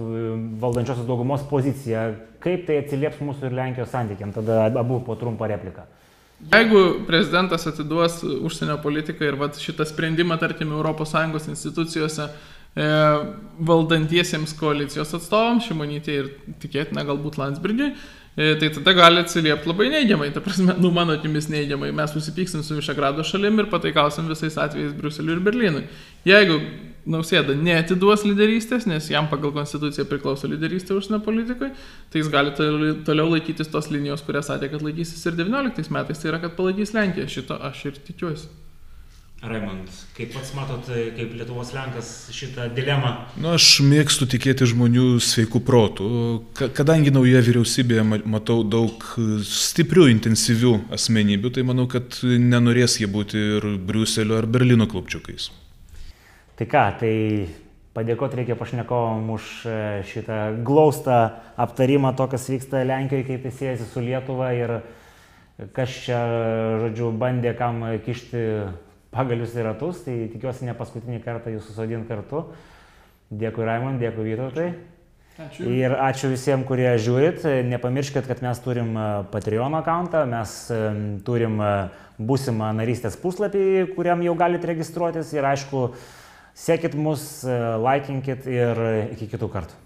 valdančiosios daugumos pozicija, kaip tai atsilieps mūsų ir Lenkijos santykiam, tada abu po trumpą repliką. Jeigu prezidentas atiduos užsienio politiką ir vat, šitą sprendimą, tarkim, ES institucijose e, valdantiesiems koalicijos atstovams, Šimonytė ir tikėtina galbūt Landsbergiui, e, tai tada gali atsiliepti labai neigiamai. Ta prasme, nu mano akimis neigiamai. Mes susipyksim su Višegrado šalim ir pataikausim visais atvejais Bruseliui ir Berlynui. Jeigu Nausėda neatiduos lyderystės, nes jam pagal konstituciją priklauso lyderystė užsienio politikai, tai jis gali toliau laikytis tos linijos, kurią sakė, kad laikysis ir 19 metais, tai yra, kad palaikys Lenkiją. Šito aš ir tikiuosi. Raimond, kaip pats matot, kaip Lietuvos Lenkas šitą dilemą? Nu, aš mėgstu tikėti žmonių sveikų protų, kadangi naujoje vyriausybėje matau daug stiprių, intensyvių asmenybių, tai manau, kad nenorės jie būti ir Briuselio ar Berlyno klubčiukais. Tai ką, tai padėkoti reikia pašnekovam už e, šitą glaustą aptarimą to, kas vyksta Lenkijoje, kaip jis siejasi su Lietuva ir kas čia, žodžiu, bandė kam kišti pagalius į ratus, tai tikiuosi ne paskutinį kartą jūs susodint kartu. Dėkui Raimond, dėkui Vytautai. Ačiū. Ir ačiū visiems, kurie žiūrit. Nepamirškit, kad mes turim e, Patreon akantą, mes e, turim būsimą narystės puslapį, kuriam jau galite registruotis ir aišku, Sekit mus, laikinkit ir iki kitų kartų.